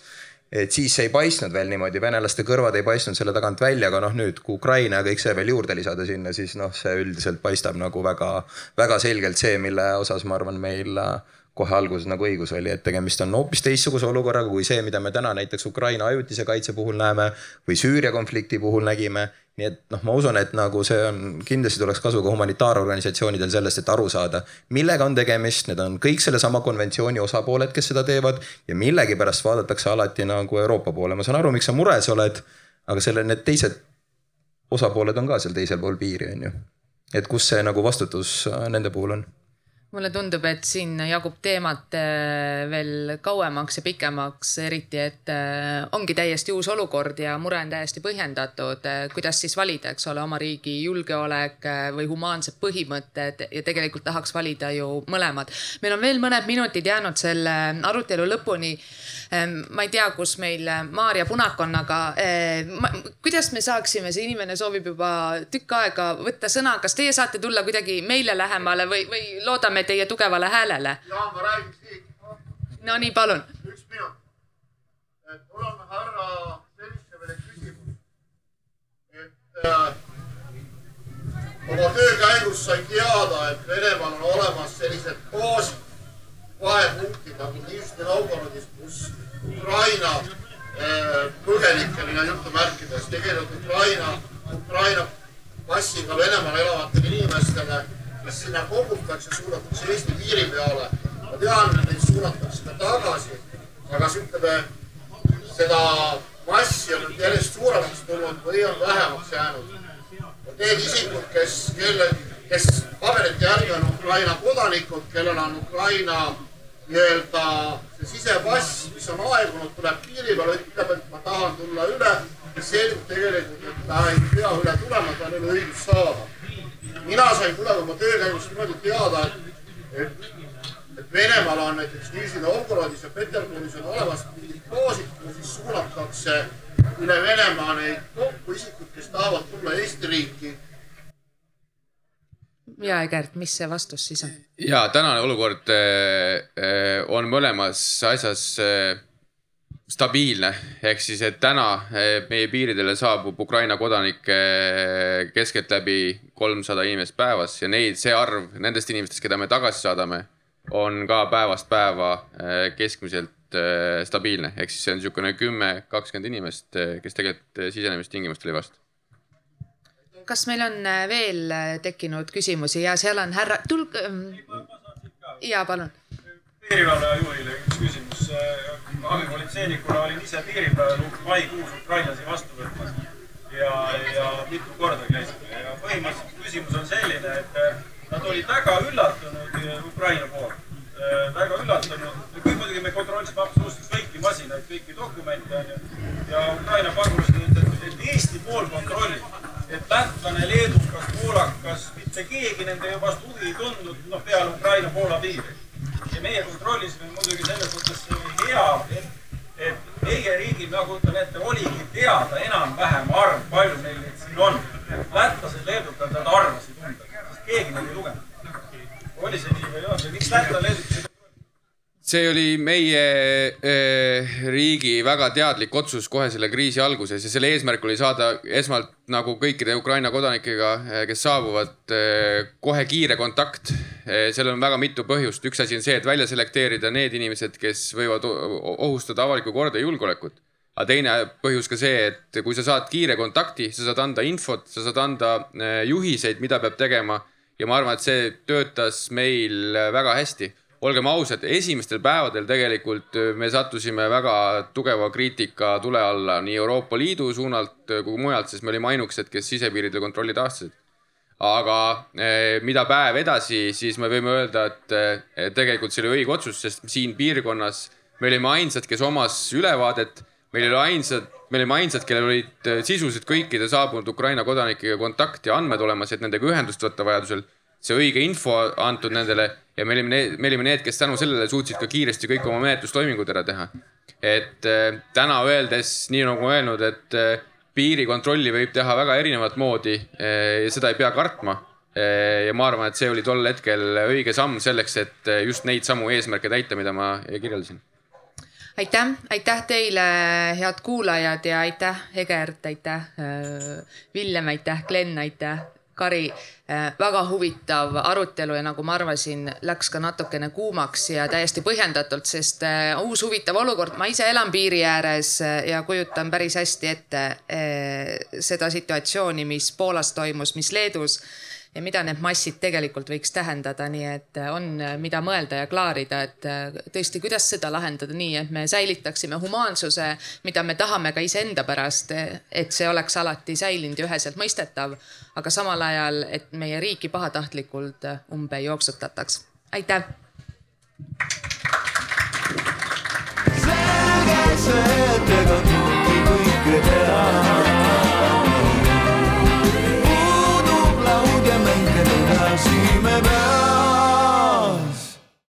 Et siis ei paistnud veel niimoodi, venelaste kõrvad ei paistnud selle tagant välja, aga noh, nüüd kui Ukraina ja kõik see veel juurde lisada sinna, siis noh, see üldiselt paistab nagu väga, väga selgelt see, mille osas ma arvan, meil äh, kohe alguses nagu õigus oli, et tegemist on hoopis teistsuguse olukorraga kui see, mida me täna näiteks Ukraina ajutise kaitse puhul näeme või Süüria konflikti puhul nägime nii et noh, ma usun, et nagu see on, kindlasti tuleks kasu ka humanitaarorganisatsioonidel sellest, et aru saada, millega on tegemist, need on kõik sellesama konventsiooni osapooled, kes seda teevad. ja millegipärast vaadatakse alati nagu Euroopa poole, ma saan aru, miks sa mures oled, aga selle, need teised osapooled on ka seal teisel pool piiri, on ju. et kus see nagu vastutus äh, nende puhul on mulle tundub, et siin jagub teemat äh, veel kauemaks ja pikemaks, eriti et äh, ongi täiesti uus olukord ja mure on täiesti põhjendatud. Äh, kuidas siis valida, eks ole, oma riigi julgeolek või humaansed põhimõtted ja tegelikult tahaks valida ju mõlemad. meil on veel mõned minutid jäänud selle arutelu lõpuni. Ähm, ma ei tea, kus meil Maarja Punak on, aga kuidas me saaksime, see inimene soovib juba tükk aega võtta sõna, kas teie saate tulla kuidagi meile lähemale või, või loodame teie tugevale häälele. Jaan, ma räägiks nii. no nii, palun. üks minut. et mul on härra Seltsevile küsimus. et äh, oma töö käigus sai teada, et Venemaal on olemas sellised baasid, vahepunktid nagu Nizhny Novgorodis, kus Ukraina äh, põgenikele jutumärkides, tegelikult Ukraina, Ukraina passiga Venemaal elavatele inimestele, kes sinna kogutakse, suunatakse Eesti piiri peale. ma tean, et neid suunatakse ka tagasi, aga ütleme, seda massi on nüüd järjest suuremaks tulnud või on vähemaks jäänud. Need isikud, kes, kelle, kes paberite järgi on Ukraina kodanikud, kellel on Ukraina nii-öelda see sisepass, mis on aegunud, tuleb piiri peale, ütleb, et ma tahan tulla üle ja selgub tegelikult, et ta ei pea üle tulema, tal ei ole õigust saada. mina sain kunagi oma töö käigus niimoodi teada, et, et, et Venemaal on näiteks Nizhny Novgorodis ja Peterburis on olemas mingid baasid, kuhu siis suunatakse üle Venemaa neid kokku isikud, kes tahavad tulla Eesti riiki ja Egert, mis see vastus siis on? ja tänane olukord äh, äh, on mõlemas asjas äh, stabiilne, ehk siis, et täna meie piiridele saabub Ukraina kodanikke keskeltläbi kolmsada inimest päevas ja neid, see arv nendest inimestest, keda me tagasi saadame, on ka päevast päeva keskmiselt stabiilne, ehk siis see on niisugune kümme, kakskümmend inimest, kes tegelikult sisenemistingimustele ei vasta kas meil on äh, veel äh, tekkinud küsimusi ja seal on härra, tulge. Ähm, ja palun. piirivalvejuhile üks küsimus. abipolitseinikuna olin ise piiripeal maikuus ukrainlasi vastu võtmas ja, ja mitu korda käisime ja põhimõtteliselt küsimus on selline, et äh, nad olid väga üllatunud Ukraina poolt, väga üllatunud. kui muidugi me kontrollisime absoluutselt kõiki masinaid, kõiki dokumente onju ja Ukraina pagulased ütlesid, et Eesti pool kontrollib et lätlane, leedukas, poolakas, mitte keegi nende vastu huvi ei tundnud, noh peale Ukraina-Poola piiri. ja meie kontrollisime muidugi selles mõttes hea, et, et meie riigil, ma kujutan ette, oligi teada enam-vähem arv, palju neil neid siin on. lätlased, leedukad, nad arvasid umbes, sest keegi neid ei lugenud. oli see nii või ei olnud ja miks lätlane, leedukas see oli meie äh, riigi väga teadlik otsus kohe selle kriisi alguses ja selle eesmärk oli saada esmalt nagu kõikide Ukraina kodanikega, äh, kes saabuvad, äh, kohe kiire kontakt. sellel on väga mitu põhjust, üks asi on see, et välja selekteerida need inimesed, kes võivad ohustada avalikku korda ja julgeolekut. aga teine põhjus ka see, et kui sa saad kiire kontakti, sa saad anda infot, sa saad anda juhiseid, mida peab tegema ja ma arvan, et see töötas meil väga hästi olgem ausad, esimestel päevadel tegelikult äh, me sattusime väga tugeva kriitika tule alla nii Euroopa Liidu suunalt äh, kui mujalt, sest me olime ainukesed, kes sisepiiridel kontrolli taastasid. aga äh, mida päev edasi, siis me võime öelda, et tegelikult see oli õige otsus, sest siin piirkonnas me olime ainsad, kes omas ülevaadet, meil oli ainsad, me olime ainsad, kellel olid sisuliselt kõikide saabunud Ukraina kodanikega kontakt ja andmed olemas, et nendega ühendust võtta vajadusel see õige info antud nendele ja me olime need, me olime need, kes tänu sellele suutsid ka kiiresti kõik oma menetlustoimingud ära teha. et äh, täna öeldes, nii nagu öelnud, et äh, piirikontrolli võib teha väga erinevat moodi äh, ja seda ei pea kartma äh,. ja ma arvan, et see oli tol hetkel õige samm selleks, et äh, just neid samu eesmärke täita, mida ma kirjeldasin aitäh, aitäh teile, head kuulajad ja aitäh, Egert, aitäh, äh, Villem, aitäh, Glen, aitäh Kari, äh, väga huvitav arutelu ja nagu ma arvasin, läks ka natukene kuumaks ja täiesti põhjendatult, sest äh, uus huvitav olukord, ma ise elan piiri ääres äh, ja kujutan päris hästi ette seda situatsiooni, mis Poolas toimus, mis Leedus ja mida need massid tegelikult võiks tähendada, nii et äh, on, äh, mida mõelda ja klaarida, et äh, tõesti, kuidas seda lahendada nii, et me säilitaksime humaansuse, mida me tahame ka iseenda pärast, et see oleks alati säilinud ja üheselt mõistetav, aga samal ajal, et meie riiki pahatahtlikult umbe jooksutataks. aitäh. selge see, et ega kõike